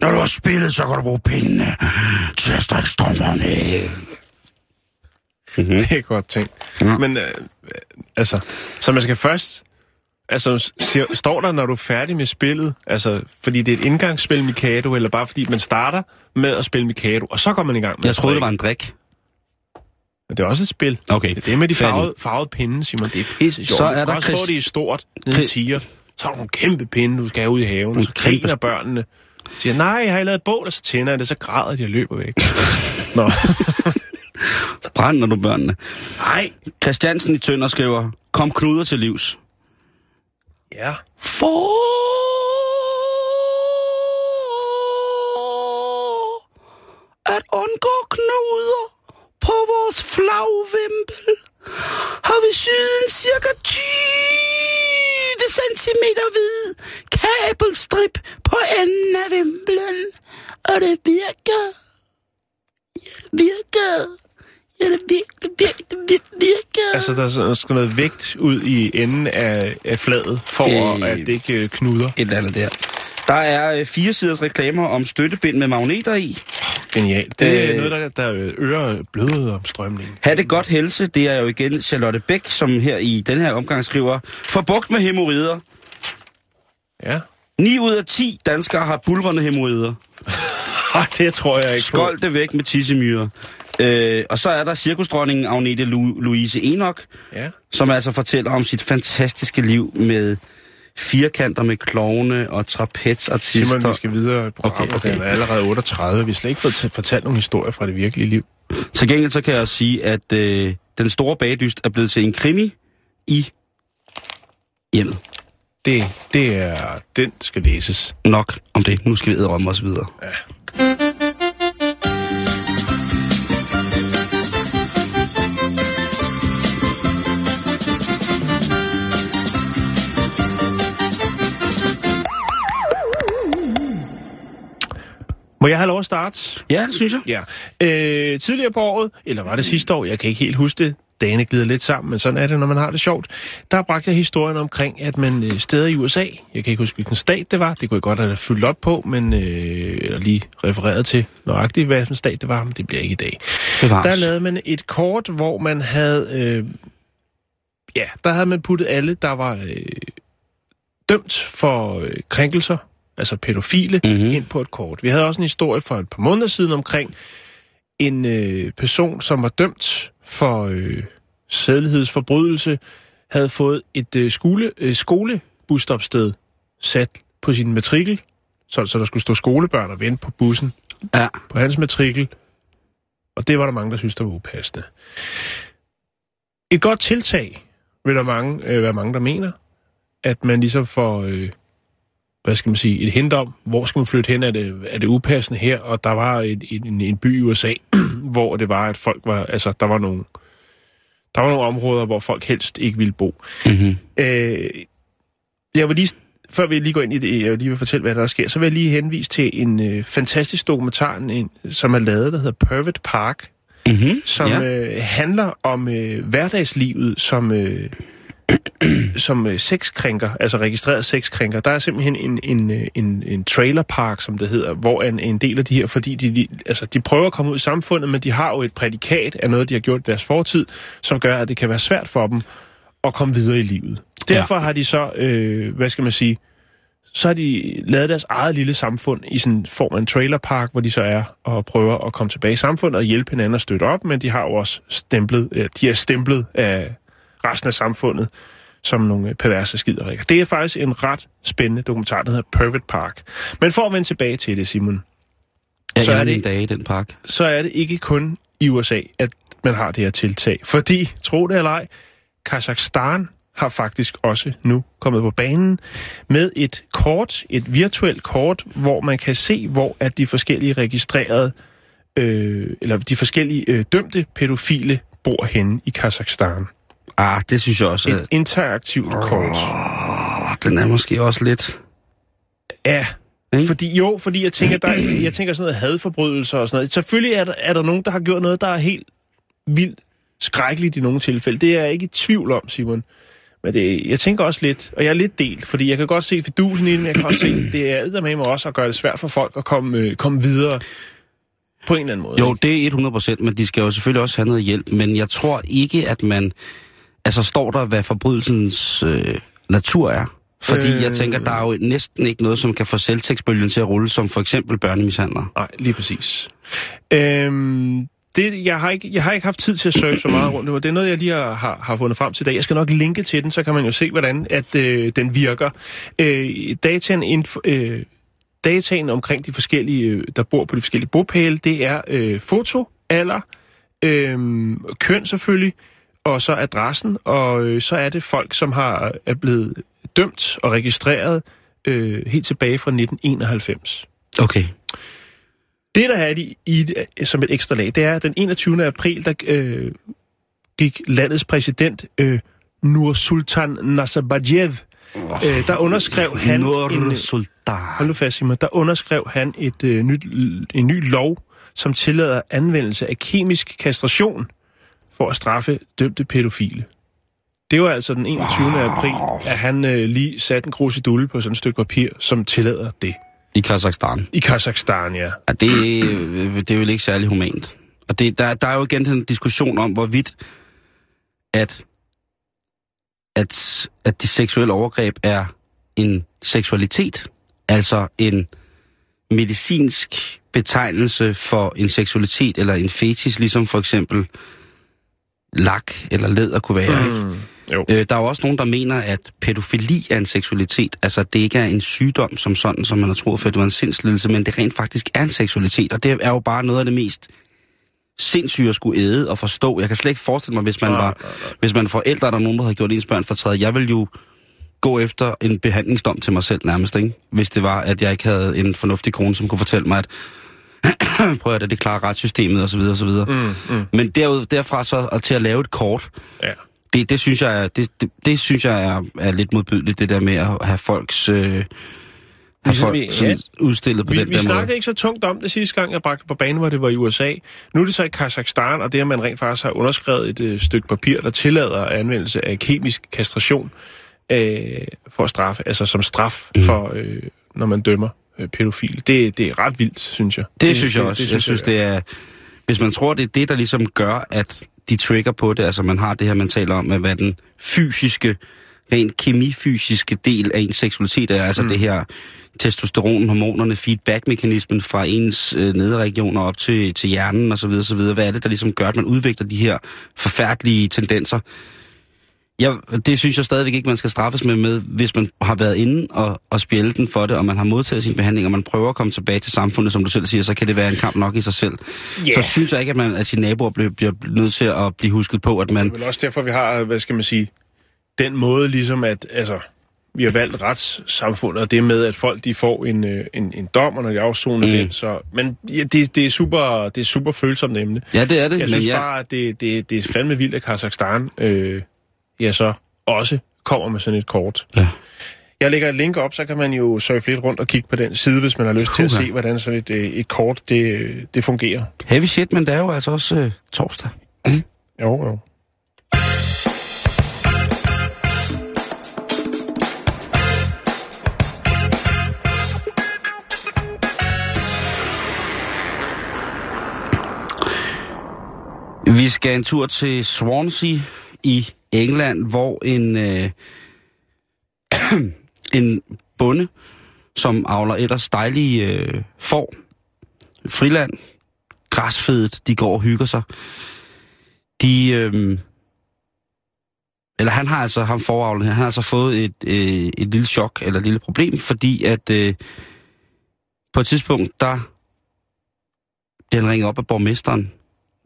Når du har spillet, så kan du bruge pengene til at strikke strømperne af. Det er godt tænkt. Ja. Men øh, altså, så man skal først... Altså, siger, står der, når du er færdig med spillet, altså, fordi det er et indgangsspil Mikado, eller bare fordi man starter med at spille Mikado, og så går man i gang med Jeg troede, det var en drik. Men det er også et spil. Okay. Det er med de farvede, farvede pinde, Simon. Det er pisse sjovt. Så Du er der også få Chris- det i stort, nede i tiger. Så er der nogle kæmpe pinde, du skal have ud i haven. Nogle Så kæmpe griner børnene. Siger, nej, jeg har lavet et bål, og så tænder jeg det, så græder de og løber væk. (laughs) Nå. (laughs) Brænder du børnene? Nej. Christiansen i Tønder skriver, kom knuder til livs. Ja. For at undgå knuder på vores flagvimpel, har vi syet en cirka 20 cm hvid kabelstrip på enden af vimpelen. Og det virker. Ja, det virker. Ja, det virker, virker, det virker. Altså, der er- skal noget vægt ud i enden af, af fladet, for øh, at det ikke øh, knuder. Et eller andet der. Der er øh, fire siders reklamer om støttebind med magneter i. Genialt. Det er Øh. noget, der, der øger blodopstrømningen. Ha' det godt helse, det er jo igen Charlotte Bæk, som her i den her omgang skriver, for bugt med hemorrider. Ja. 9 ud af 10 danskere har bulverne hemorrider. (laughs) Det tror jeg ikke Skold det væk med tissemyrer. Øh, og så er der cirkusdronningen Agnete Lu- Louise Enoch. Ja. som altså fortæller om sit fantastiske liv med firkanter med klovne og trapezartister. Simon, vi skal videre. Okay, okay. Den er allerede 38. Vi har slet ikke fået fortalt nogle historier fra det virkelige liv. Til gengæld så kan jeg sige, at øh, den store bagdyst er blevet til en krimi i hjemmet. Det, det er... Den skal læses. Nok om det. Nu skal vi æde os videre. Ja. Må jeg have lov at starte? Ja, det synes jeg. Ja. Øh, tidligere på året, eller var det sidste år, jeg kan ikke helt huske det, dagene glider lidt sammen, men sådan er det, når man har det sjovt. Der bragte jeg historien omkring, at man øh, steder i USA, jeg kan ikke huske, hvilken stat det var, det kunne jeg godt have fyldt op på, men øh, eller lige refereret til nøjagtigt, hvilken stat det var, men det bliver ikke i dag. Bevares. Der lavede man et kort, hvor man havde, øh, ja, der havde man puttet alle, der var øh, dømt for øh, krænkelser, altså pædofile, Mhm. mm-hmm. ind på et kort. Vi havde også en historie for et par måneder siden omkring en øh, person, som var dømt for øh, sædelighedsforbrydelse, havde fået et øh, skole, øh, skolebusstopsted sat på sin matrikel, så, så der skulle stå skolebørn og vente på bussen Ja. på hans matrikel, og det var der mange, der synes, der var upassende. Et godt tiltag vil der mange, øh, være mange, der mener, at man ligesom får, øh, hvad skal man sige, et hint om, hvor skal man flytte hen, er det, er det upassende her, og der var et, et, en, en by i USA, (clears throat) hvor det var, at folk var, altså der var nogle, der var nogle områder, hvor folk helst ikke ville bo. Mm-hmm. Øh, jeg vil lige, før vi lige går ind i det, jeg lige vil fortælle, hvad der sker, så vil jeg lige henvise til en øh, fantastisk dokumentar, en, som er lavet, der hedder Pervert Park, Mm-hmm. som ja. øh, handler om øh, hverdagslivet som, øh, som øh, sexkrænker, altså registreret sexkrænker. Der er simpelthen en, en, øh, en, en trailerpark, som det hedder, hvor en, en del af de her, fordi de, de, altså, de prøver at komme ud i samfundet, men de har jo et prædikat af noget, de har gjort i deres fortid, som gør, at det kan være svært for dem at komme videre i livet. Derfor ja. har de så, øh, hvad skal man sige, så har de lavet deres eget lille samfund i sådan form af en trailerpark, hvor de så er og prøver at komme tilbage i samfundet og hjælpe hinanden og støtte op, men de har jo også stemplet, øh, de er stemplet af resten af samfundet som nogle perverse skiderikker. Det er faktisk en ret spændende dokumentar, der hedder Pervert Park. Men for at vende tilbage til det, Simon, Jeg så er er det- en dag i den park. så er det ikke kun i USA, at man har det her tiltag. Fordi, tro det eller ej, Kazakhstan har faktisk også nu kommet på banen med et kort, et virtuelt kort, hvor man kan se, hvor at de forskellige registrerede, øh, eller de forskellige øh, dømte pædofile bor henne i Kazakhstan. Ah, det synes jeg også. Et Er, interaktivt kort. Åh, den er måske også lidt... Ja, Ikke? fordi jo, fordi jeg tænker, der, jeg tænker sådan noget hadforbrydelser og sådan noget. Selvfølgelig er der, er der nogen, der har gjort noget, der er helt vildt skrækkeligt i nogle tilfælde. Det er jeg ikke i tvivl om, Simon. Men det, jeg tænker også lidt, og jeg er lidt delt, fordi jeg kan godt se fidusen i det, men jeg kan også se, det er med mig også at gøre det svært for folk at komme, øh, komme videre på en eller anden måde. Jo, ikke? det er 100 procent, men de skal jo selvfølgelig også have noget hjælp. Men jeg tror ikke, at man... Altså, står der, hvad forbrydelsens øh, natur er? Fordi øh... jeg tænker, der er jo næsten ikke noget, som kan få selvtægtsbølgen til at rulle, som for eksempel børnemishandler. Nej, lige præcis. Øhm, det, jeg, har ikke, jeg har ikke haft tid til at søge så meget rundt. nu, og Det er noget, jeg lige har, har, har fundet frem til i dag. Jeg skal nok linke til den, så kan man jo se, hvordan at, øh, den virker. Øh, dataen, inf, øh, dataen omkring de forskellige, øh, der bor på de forskellige bopæle, det er øh, foto, alder, øh, køn selvfølgelig, og så adressen, og øh, så er det folk, som har er blevet dømt og registreret øh, helt tilbage fra 1991. Okay. Det, der er i, i som et ekstra lag, det er, at den 21. april, der øh, gik landets præsident øh, Nursultan Nazarbayev, øh, der underskrev han... en, Nur Sultan. hold nu fast, Simon, der underskrev han et, øh, nyt, en ny lov, som tillader anvendelse af kemisk kastration for at straffe dømte pædofile. Det var altså den 21. april, at han øh, lige satte en krusedulle på sådan et stykke papir, som tillader det. I Kazakhstan. I Kazakhstan, ja. Ja, det, øh, det er vel ikke særlig humant. Og det, der, der er jo igen den diskussion om, hvorvidt at, at, at de seksuelle overgreb er en seksualitet, altså en medicinsk betegnelse for en seksualitet eller en fetis, ligesom for eksempel lak eller læder kunne være. Ikke? Mm, jo. Øh, der er jo også nogen, der mener, at pædofili er en seksualitet. Altså, det ikke er en sygdom som sådan, som man har troet, for det var en sindslidelse, men det rent faktisk er en seksualitet. Og det er jo bare noget af det mest sindssyge at skulle æde og forstå. Jeg kan slet ikke forestille mig, hvis man Nej, var, nej, nej. hvis man forældre, der er nogen, der havde gjort ens børn fortrædet. Jeg vil jo gå efter en behandlingsdom til mig selv nærmest, ikke? Hvis det var, at jeg ikke havde en fornuftig kone, som kunne fortælle mig, at (clears throat) prøv at det, det klarer retssystemet osv. osv. Mm, mm. Men derud, derfra så og til at lave et kort, Ja. det, det synes jeg, er, det, det, det synes jeg er, er lidt modbydeligt, det der med at have folks... Øh, have Ligesom folk vi- ja. udstillet på Vi, den vi der snakkede måde. ikke så tungt om det sidste gang, jeg bragte på banen, hvor det var i USA. Nu er det så i Kazakhstan, og det har man rent faktisk har underskrevet et øh, stykke papir, der tillader anvendelse af kemisk kastration øh, for at straffe, altså som straf mm. for, øh, når man dømmer øh, pædofil. Det, det er ret vildt, synes jeg. Det, det synes jeg også. Det, jeg synes, det er... Hvis man tror, det er det, der ligesom gør, at de trigger på det, altså man har det her, man taler om, at hvad den fysiske, rent kemifysiske del af ens seksualitet er, altså mm. det her testosteron, hormonerne, feedback-mekanismen fra ens øh, nederregioner op til, til hjernen osv. osv. Hvad er det, der ligesom gør, at man udvikler de her forfærdelige tendenser? Jeg, det synes jeg stadigvæk ikke, man skal straffes med, med hvis man har været inde og, og spjælde den for det, og man har modtaget sin behandling, og man prøver at komme tilbage til samfundet, som du selv siger, så kan det være en kamp nok i sig selv. Ja. Så synes jeg ikke, at, man, at sine naboer bliver, bliver nødt til at blive husket på, at man... Det er vel også derfor, vi har, hvad skal man sige, den måde ligesom, at altså, vi har valgt retssamfundet, og det med, at folk de får en, øh, en, en dom, og når de afsoner mm. den. Så, men ja, det, det, er super, det er super følsomt emne. Ja, det er det, Jeg synes ja, bare, at det, det, det er fandme vildt, at Kazakhstan øh, ja, så også kommer med sådan et kort. Ja. Jeg lægger et link op, så kan man jo surfe lidt rundt og kigge på den side, hvis man har lyst til at se, hvordan sådan et, øh, et kort det, det fungerer. heavy shit, men det er jo altså også øh, torsdag. Jo, jo. Vi skal en tur til Swansea i England, hvor en, øh, (clears throat) en bonde, som avler ellers dejlige øh, får, friland, græsfedet, de går og hygger sig. De, øh, eller han har altså, ham foravlen her, han har altså fået et, øh, et lille chok, eller et lille problem, fordi at øh, på et tidspunkt, der bliver han ringet op af borgmesteren,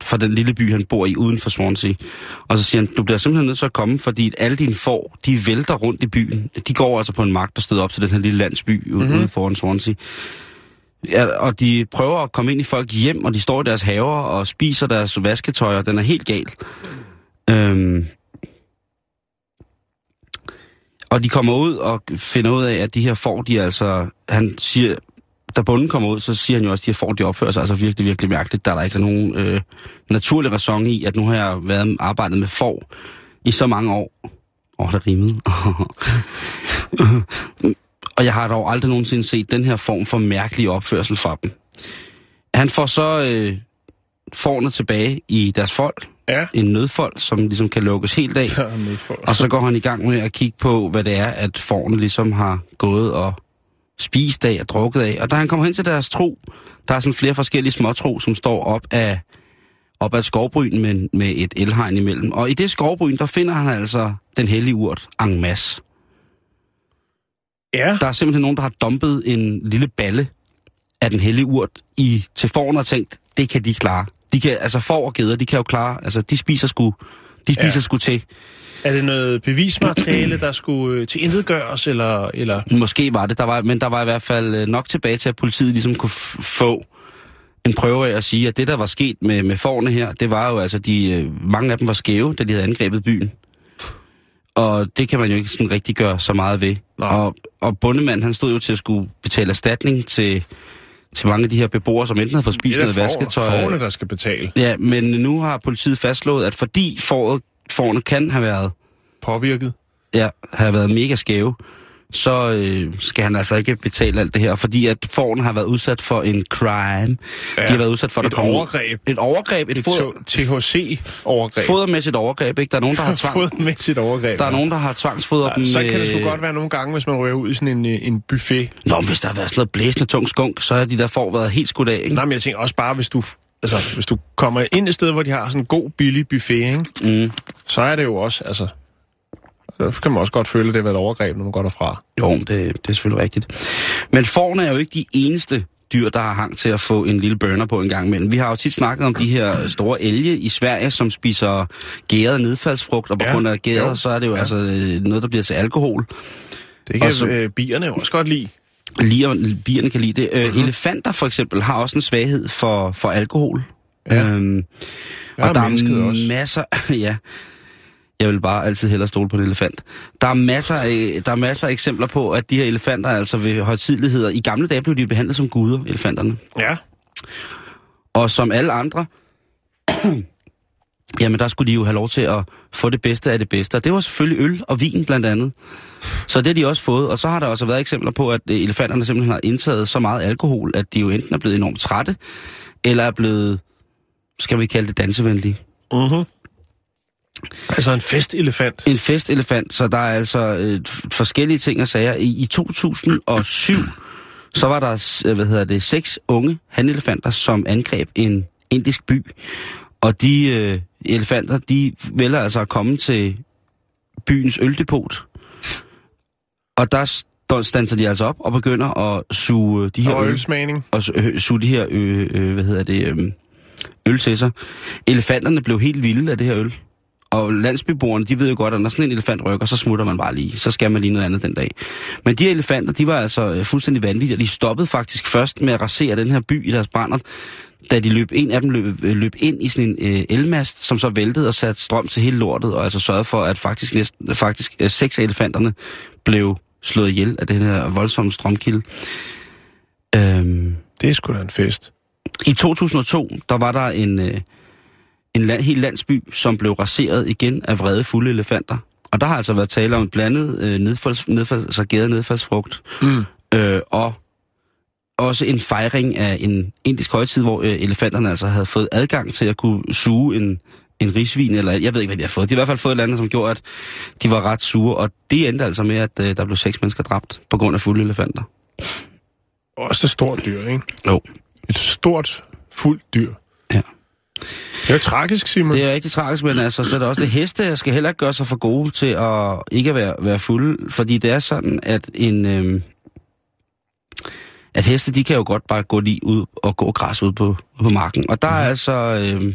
fra den lille by, han bor i uden for Swansea. Og så siger han, du bliver simpelthen nødt til at komme, fordi alle dine får, de vælter rundt i byen. De går altså på en mark, der støder op til den her lille landsby ude, mm-hmm. foran Swansea. Ja, og de prøver at komme ind i folks hjem, og de står i deres haver og spiser deres vasketøj, og den er helt gal. Øhm, og de kommer ud og finder ud af, at de her får, de altså... Han siger, da bunden kommer ud, så siger han jo også, at de her får, de opfører sig altså virkelig, virkelig mærkeligt. Der er der ikke nogen øh, naturlig ræson i, at nu har jeg været arbejdet med får i så mange år. Åh, oh, der rimede. (laughs) og jeg har dog aldrig nogensinde set den her form for mærkelig opførsel fra dem. Han får så øh, forne tilbage i deres folk. Ja. En nødfold, som ligesom kan lukkes helt af. (laughs) Ja. Og så går han i gang med at kigge på, hvad det er, at forne ligesom har gået og spist af og drukket af. Og da han kommer hen til deres tro, der er sådan flere forskellige småtro, som står op af, op af et skovbryn med, med et elhegn imellem. Og i det skovbryn, der finder han altså den hellige urt masse. Ja, Der er simpelthen nogen, der har dumpet en lille balle af den hellige urt i, til forne og tænkt, det kan de klare. De kan, altså får og geder, de kan jo klare, altså de spiser sgu, de spiser ja. sgu til. Er det noget bevismateriale, der skulle øh, til intet gøres, eller, eller... Måske var det, der var, men der var i hvert fald øh, nok tilbage til, at politiet ligesom kunne få en prøve af at sige, at det, der var sket med, med forne her, det var jo altså, de, øh, mange af dem var skæve, da de havde angrebet byen. Og det kan man jo ikke sådan rigtig gøre så meget ved. Nej. Og, og bundemanden, han stod jo til at skulle betale erstatning til, til mange af de her beboere, som enten havde fået spist noget vasketøj. Forne, der skal betale. Ja, men nu har politiet fastslået, at fordi foråret, forne kan have været Påvirket. ja, have været mega skæve, så øh, skal han altså ikke betale alt det her, fordi at forne har været udsat for en crime. Ja, de har været udsat for, et kommer- overgreb. Et overgreb, et, Et THC-overgreb. fodermæssigt overgreb, ikke? Der er nogen, der har (laughs) tvang, Fodmæssigt overgreb. der er nogen, der har tvangsfodret dem Så kan det sgu godt være nogle gange, hvis man rører ud i sådan en, øh, en buffet. Nå, men hvis der har været sådan noget blæsende tung skunk, så har de der får været helt skudt af, ikke? Nej, men jeg tænker også bare, hvis du, altså, hvis du kommer ind et sted, hvor de har sådan en god, billig buffet, ikke? Mm. Så er det jo også, altså... Så kan man også godt føle, at det har været et overgreb, når man går derfra. Jo, det, det er selvfølgelig rigtigt. Men forne er jo ikke de eneste dyr, der har hang til at få en lille burner på en gang imellem. Vi har jo tit snakket om de her store elge i Sverige, som spiser gæret nedfaldsfrugt, og på Ja, grund af gæret, jo, så er det jo ja. altså øh, noget, der bliver til alkohol. Det kan Og så- øh, bierne jo også godt lide. Lige, bierne kan lide det. Uh-huh. Elefanter for eksempel har også en svaghed for, for alkohol. Ja. Øhm, Ja, og der er masser... (laughs) ja, jeg vil bare altid hellere stole på en elefant. Der er, masser af, der er masser af eksempler på, at de her elefanter altså ved højtidligheder... I gamle dage blev de behandlet som guder, elefanterne. Ja. Og som alle andre, (clears throat) jamen der skulle de jo have lov til at få det bedste af det bedste. Og det var selvfølgelig øl og vin blandt andet. Så det har de også fået. Og så har der også været eksempler på, at øh, elefanterne simpelthen har indtaget så meget alkohol, at de jo enten er blevet enormt trætte, eller er blevet, skal vi kalde det dansevenlige. Mm-hmm. Altså en festelefant. En festelefant, så der er altså øh, forskellige ting og sager. I, I 2007, så var der, øh, hvad hedder det, seks unge hanelefanter, som angreb en indisk by. Og de øh, elefanter, de vælger altså at komme til byens øldepot. Og der st- standser de altså op og begynder at suge de her Og øl, ølsmagning. og øh, suge de her øh, øh, hvad hedder det, øh, øl til sig. Elefanterne blev helt vilde af det her øl. Og landsbyboerne, de ved jo godt, at når sådan en elefant rykker, så smutter man bare lige. Så skal man lige noget andet den dag. Men de her elefanter, de var altså øh, fuldstændig vanvittige, og de stoppede faktisk først med at rasere den her by i deres brænder, da de løb, en af dem løb, øh, løb ind i sådan en øh, elmast, som så væltede og satte strøm til hele lortet, og altså sørgede for, at faktisk, næsten, faktisk øh, seks af elefanterne blev slået ihjel af den her voldsomme strømkilde. Øhm, Det er sgu da en fest. i 2002, der var der en, øh, en land, hel landsby, som blev raseret igen af vrede fulde elefanter. Og der har altså været tale om en blandet øh, nedfalds, nedfalds, gæret nedfaldsfrugt. Mm. Øh, og også en fejring af en indisk højtid, hvor øh, elefanterne altså havde fået adgang til at kunne suge en, en risvin, eller jeg ved ikke, hvad de har fået. De har i hvert fald fået et eller andet, som gjorde, at de var ret sure, og det endte altså med, at øh, der blev seks mennesker dræbt på grund af fulde elefanter. Også et stort dyr, ikke? Jo. Et stort, fuldt dyr. Ja. Det er tragisk, Simon. Det er rigtig tragisk, men altså, så er det også det heste, jeg skal heller ikke gøre sig for gode til at ikke at være, være fulde, fordi det er sådan, at en... Øhm, at heste, de kan jo godt bare gå lige ud og gå græs ud på, på marken. Og der er altså øhm,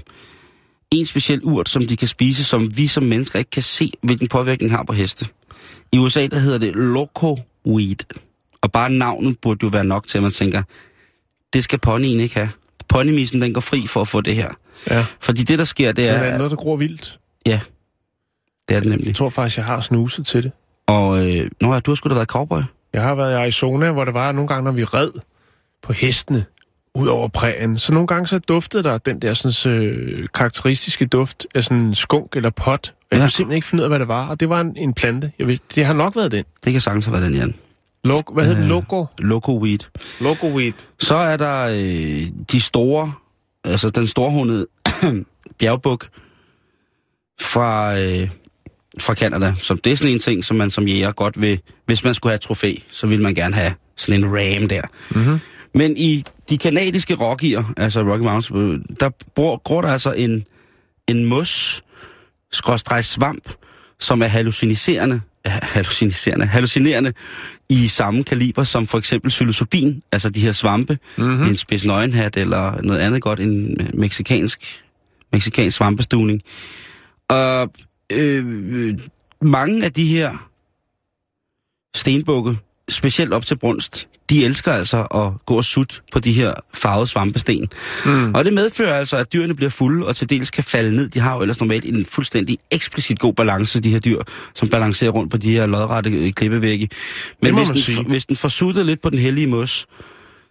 en speciel urt, som de kan spise, som vi som mennesker ikke kan se, hvilken påvirkning har på heste. I USA, der hedder det loco weed. Og bare navnet burde jo være nok til, at man tænker, det skal ponyen ikke have. Ponymisen, den går fri for at få det her. Ja. Fordi det, der sker, det Men er... er det noget, der gror vildt? Ja, det er det nemlig. Jeg tror faktisk, jeg har snuset til det. Og øh, nå ja, du har sgu da været cowboy. Jeg har været i Arizona, hvor det var nogle gange, når vi red på hestene ud over prægen. Så nogle gange så duftede der den der sådan, øh, karakteristiske duft af sådan en skunk eller pot. Og jeg Ja. kunne simpelthen ikke finde ud af, hvad det var. Og det var en, en plante. Jeg ved, det har nok været den. Det kan sagtens have været den, Jan. Logo, hvad hedder den? Øh. Logo? Loco weed. Logo weed. Så er der øh, de store, altså den storhundede (clears throat) bjergbuk fra, øh, fra Canada. Så det er sådan en ting, som man som jæger godt vil, hvis man skulle have et trofæ, så ville man gerne have sådan en ram der. Mm-hmm. Men i de kanadiske Rockier, altså Rocky Mountains, der bor, gror der altså en, en mus, skråstreg svamp, som er halluciniserende, halluciniserende, hallucinerende i samme kaliber som for eksempel psilocybin, altså de her svampe, mm-hmm. en spids nøgenhat eller noget andet godt, en meksikansk, meksikansk svampestuning. Og øh, mange af de her stenbukke, specielt op til brunst, de elsker altså at gå og sutte på de her farvede svampesten. Mm. Og det medfører altså, at dyrene bliver fulde og til dels kan falde ned. De har jo ellers normalt en fuldstændig eksplicit god balance, de her dyr, som balancerer rundt på de her lodrette øh, klippevægge. Men hvis den, sige. hvis den får suttet lidt på den hellige mos,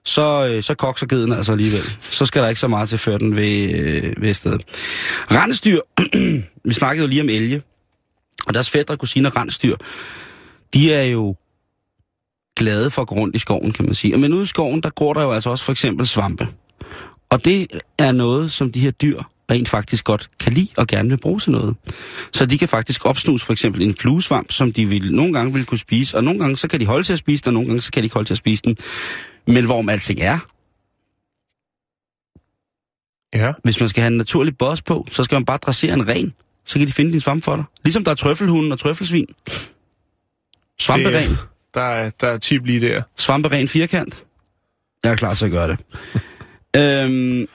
så, øh, så kokser geden altså alligevel. Så skal der ikke så meget til, før den ved, øh, ved stedet. Rensdyr, (clears throat) vi snakkede jo lige om elge, og deres fædre, kusiner, rensdyr, de er jo glade for at gå rundt i skoven, kan man sige. Men ude i skoven, der gror der jo altså også for eksempel svampe. Og det er noget, som de her dyr rent faktisk godt kan lide og gerne vil bruge til noget. Så de kan faktisk opsnuse for eksempel en fluesvamp, som de vil, nogle gange vil kunne spise, og nogle gange så kan de holde til at spise den, og nogle gange så kan de ikke holde til at spise den. Men hvorom alting er, Ja. hvis man skal have en naturlig boss på, så skal man bare dressere en ren. Så kan de finde din svamp for dig. Ligesom der er trøffelhunden og trøffelsvin. Svamperen. Det- Der er, der er tip lige der. Svamperen firkant. Jeg er klar til at gøre det. (laughs) øhm,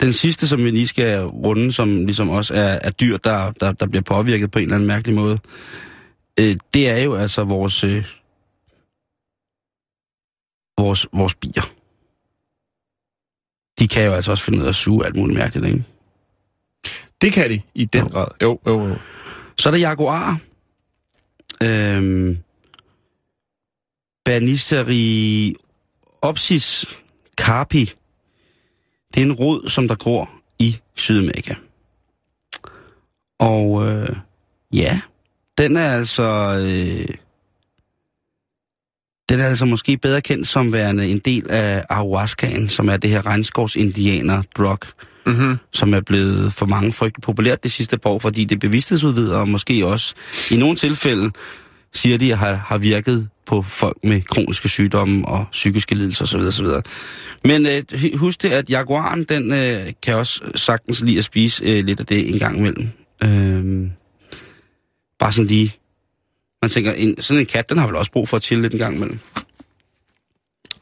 den sidste, som vi lige skal runde, som ligesom også er, er dyr, der, der, der bliver påvirket på en eller anden mærkelig måde, øh, det er jo altså vores, øh, vores, vores bier. De kan jo altså også finde ud af at suge alt muligt mærkeligt, ikke? Det kan de i den grad. Jo, jo, jo. Så er der jaguar. Øhm, Banisteriopsis carpi. Det er en rod, som der gror i Sydamerika. Og øh, ja, den er altså... Øh, den er altså måske bedre kendt som værende en del af ayahuascaen, som er det her regnskovsindianer-drug, Mm-hmm. som er blevet for mange frygtelig populært det sidste par år, fordi det bevidsthedsudvider, og måske også i nogle tilfælde siger de, har, har virket på folk med kroniske sygdomme og psykiske lidelser osv. osv. Men øh, husk det, at jaguaren, den øh, kan også sagtens lide at spise øh, lidt af det en gang imellem. Øh, bare sådan lige... Man tænker, en, sådan en kat, den har vel også brug for at chille lidt en gang imellem.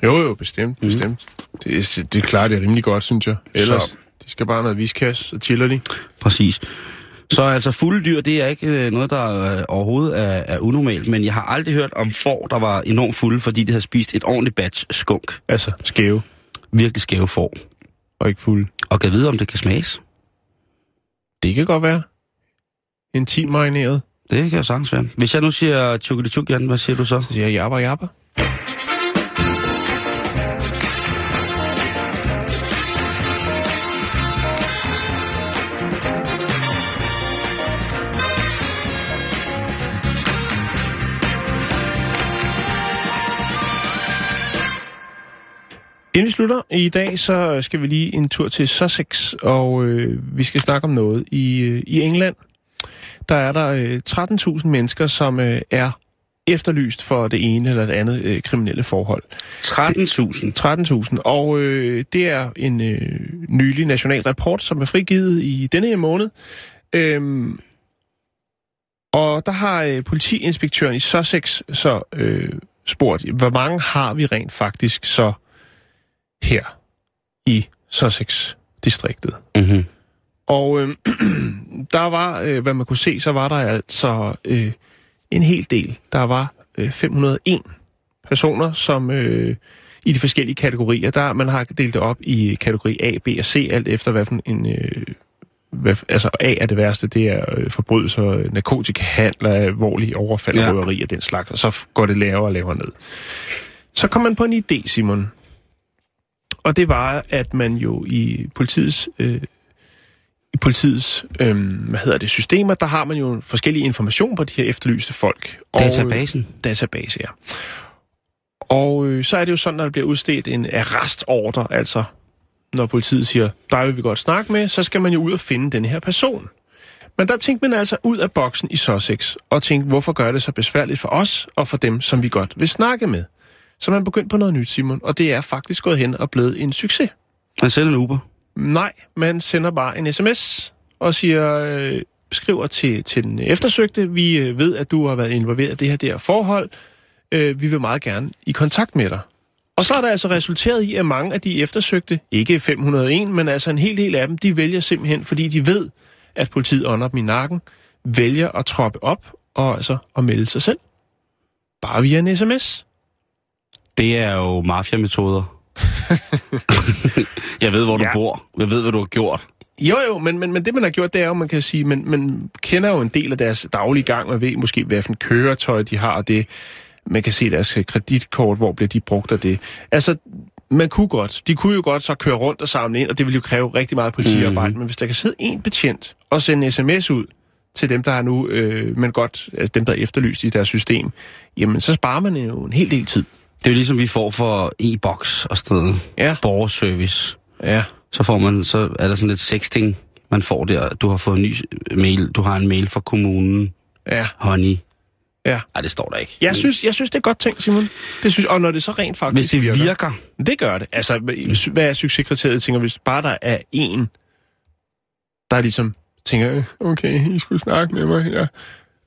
Jo, jo, bestemt, Mhm. bestemt. Det, er- det er klart, det er rimelig godt, synes jeg. Ellers, Så. De skal bare noget viskas, så chiller de. Præcis. Så altså fulde dyr, det er ikke øh, noget, der øh, overhovedet er, er unormalt, men jeg har aldrig hørt om får, der var enormt fulde, fordi de havde spist et ordentligt batch skunk. Altså, skæve Virkelig skæve får. og ikke fulde. Og kan vide, om det kan smages. Det kan godt være. En 10 marineret. Det kan jo sagtens være. Hvis jeg nu siger tjukkeli hvad siger du så? Så siger jeg jabba jabba. Inden vi slutter i dag, så skal vi lige en tur til Sussex, og øh, vi skal snakke om noget i, øh, i England. Der er der øh, 13.000 mennesker, som øh, er efterlyst for det ene eller det andet øh, kriminelle forhold. 13.000. 13.000, og øh, det er en øh, nylig national rapport, som er frigivet i denne her måned. Øhm, og der har øh, politiinspektøren i Sussex så øh, spurgt, hvor mange har vi rent faktisk så her i Sussex-distriktet? Mm-hmm. Og øh, (clears throat) der var, øh, hvad man kunne se, så var der altså øh, en hel del. Der var øh, 501 personer, som øh, i de forskellige kategorier, der man har delt det op i kategori A, B og C, alt efter hvad for en... Øh, hvad, altså A er det værste, det er øh, forbrydelser, narkotikahandler, alvorlige overfald, Ja. røveri og den slags, og så går det lavere og lavere ned. Så kom man på en idé, Simon. Og det var, at man jo i politiets øh, i politiets øhm, hvad hedder det, systemer, der har man jo forskellige information på de her efterlyste folk. Og, Databasen. Øh, database, ja. Og øh, så er det jo sådan, at der bliver udstedt en arrestordre, altså når politiet siger, der vil vi godt snakke med, så skal man jo ud og finde den her person. Men der tænkte man altså ud af boksen i Sussex, og tænkte, hvorfor gør det så besværligt for os og for dem, som vi godt vil snakke med? Så man begyndte på noget nyt, Simon, og det er faktisk gået hen og blevet en succes. Man sender en Uber. Nej, man sender bare en sms og siger, øh, skriver til, til den eftersøgte, vi øh, ved, at du har været involveret i det her der forhold. Øh, vi vil meget gerne i kontakt med dig. Og så er der altså resulteret i, at mange af de eftersøgte, ikke 501, men altså en hel del af dem, de vælger simpelthen, fordi de ved, at politiet ånder dem i nakken, vælger at troppe op og altså at melde sig selv. Bare via en sms. Det er jo mafiametoder. (laughs) jeg ved, hvor du Ja. bor. Jeg ved, hvad du har gjort. Jo, jo, men, men, men det, man har gjort, det er jo, man kan sige, man, man kender jo en del af deres daglige gang, man ved måske, hvad for en køretøj de har, og det, man kan se deres kreditkort, hvor bliver de brugt af det. Altså, man kunne godt, de kunne jo godt så køre rundt og samle ind, og det ville jo kræve rigtig meget politiarbejde, mm. men hvis der kan sidde en betjent og sende en sms ud til dem, der er nu, øh, men godt, altså dem, der er efterlyst i deres system, jamen så sparer man jo en hel del tid. Det er jo ligesom, vi får for e-boks og sådan noget. Ja. Borgerservice. Ja. Så får man, så er der sådan lidt sexting, man får der. Du har fået en ny mail. Du har en mail fra kommunen. Ja. Honey. Ja. Nej, det står der ikke. Jeg synes, jeg synes, det er godt tænkt, Simon. Det synes, og når det så rent faktisk Hvis det virker. virker Det gør det. Altså, hvad er succeskriteriet? Tænker, hvis bare der er en, der ligesom tænker, "Øh, okay, I skulle snakke med mig her.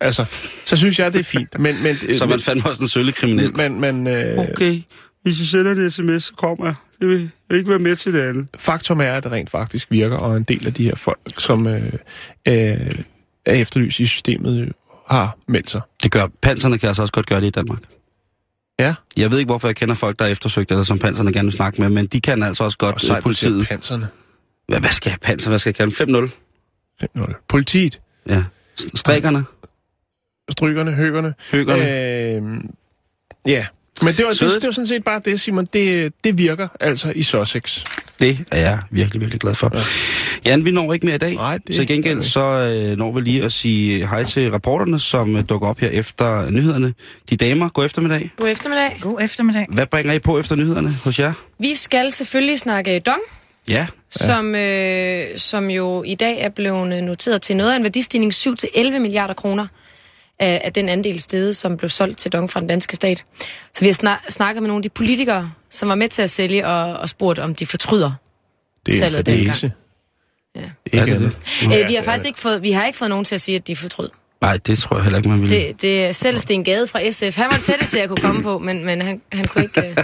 Altså, så synes jeg, det er fint. Men, men, (laughs) så man fandme også en sølle kriminel. men, men øh, Okay, hvis I sender en sms, så kommer jeg. Jeg vil, jeg vil ikke være med til det andet. faktum er, at det rent faktisk virker, og en del af de her folk, som øh, øh, er efterlyst i systemet, har meldt sig. Det gør, panserne kan altså også godt gøre det i Danmark. Ja. Jeg ved ikke, hvorfor jeg kender folk, der er eftersøgt, eller som panserne gerne vil snakke med, men de kan altså også godt Og politiet. panserne. Hvad, hvad skal jeg panser? Hvad skal jeg kalde dem? 5-0? 5-0. Politiet, Ja. Strikkerne? Strykerne, høgerne. Høgerne? Øh, ja, men det var, det, det var sådan set bare det, Simon. Det, det virker altså i Sussex. Det er jeg virkelig, virkelig glad for. Ja. Jan, vi når ikke mere i dag. Nej, det så i gengæld så øh, når vi lige at sige hej til reporterne, som øh, dukker op her efter nyhederne. De damer, god eftermiddag. God eftermiddag. God eftermiddag. Hvad bringer I på efter nyhederne hos jer? Vi skal selvfølgelig snakke Dong, Ja, som, øh, som jo i dag er blevet noteret til noget af en værdistigning 7-11 milliarder kroner. Af, af den andel stede, som blev solgt til Dong fra den danske stat. Så vi har snak, snakket med nogle af de politikere, som var med til at sælge, og, og spurgt, om de fortryder. Det er Salget dengang. Ja. Ikke Ja, er det det? Ja, øh, vi har faktisk ikke fået, vi har ikke fået nogen til at sige, at de fortrød. Nej, det tror jeg heller ikke, man vil. Det, det er selv Sten Gade fra SF. Han var det tætteste, jeg kunne komme på, men, men han, han kunne ikke... Øh,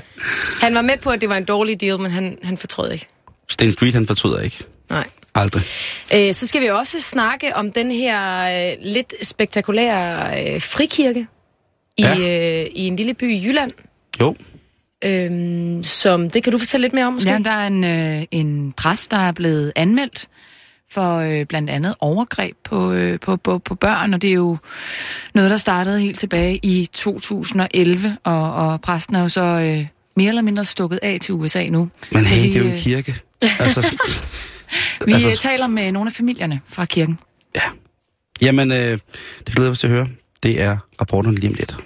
han var med på, at det var en dårlig deal, men han, han fortrød ikke. Sten Street, han fortryder ikke. Nej. Aldrig. Øh, så skal vi også snakke om den her øh, lidt spektakulære øh, frikirke i, Ja. øh, i en lille by i Jylland. Jo. Øhm, som, det kan du fortælle lidt mere om, måske? Ja, der er en, øh, en præst, der er blevet anmeldt for øh, blandt andet overgreb på, øh, på, på, på børn, og det er jo noget, der startede helt tilbage i 2011, og, og præsten er jo så øh, mere eller mindre stukket af til USA nu. Men hey, vi, det er jo en øh, kirke. (laughs) Altså, Vi Altså- altså... taler med nogle af familierne fra kirken. jamen, øh, det glæder mig til at høre. Det er rapporterne lige om lidt.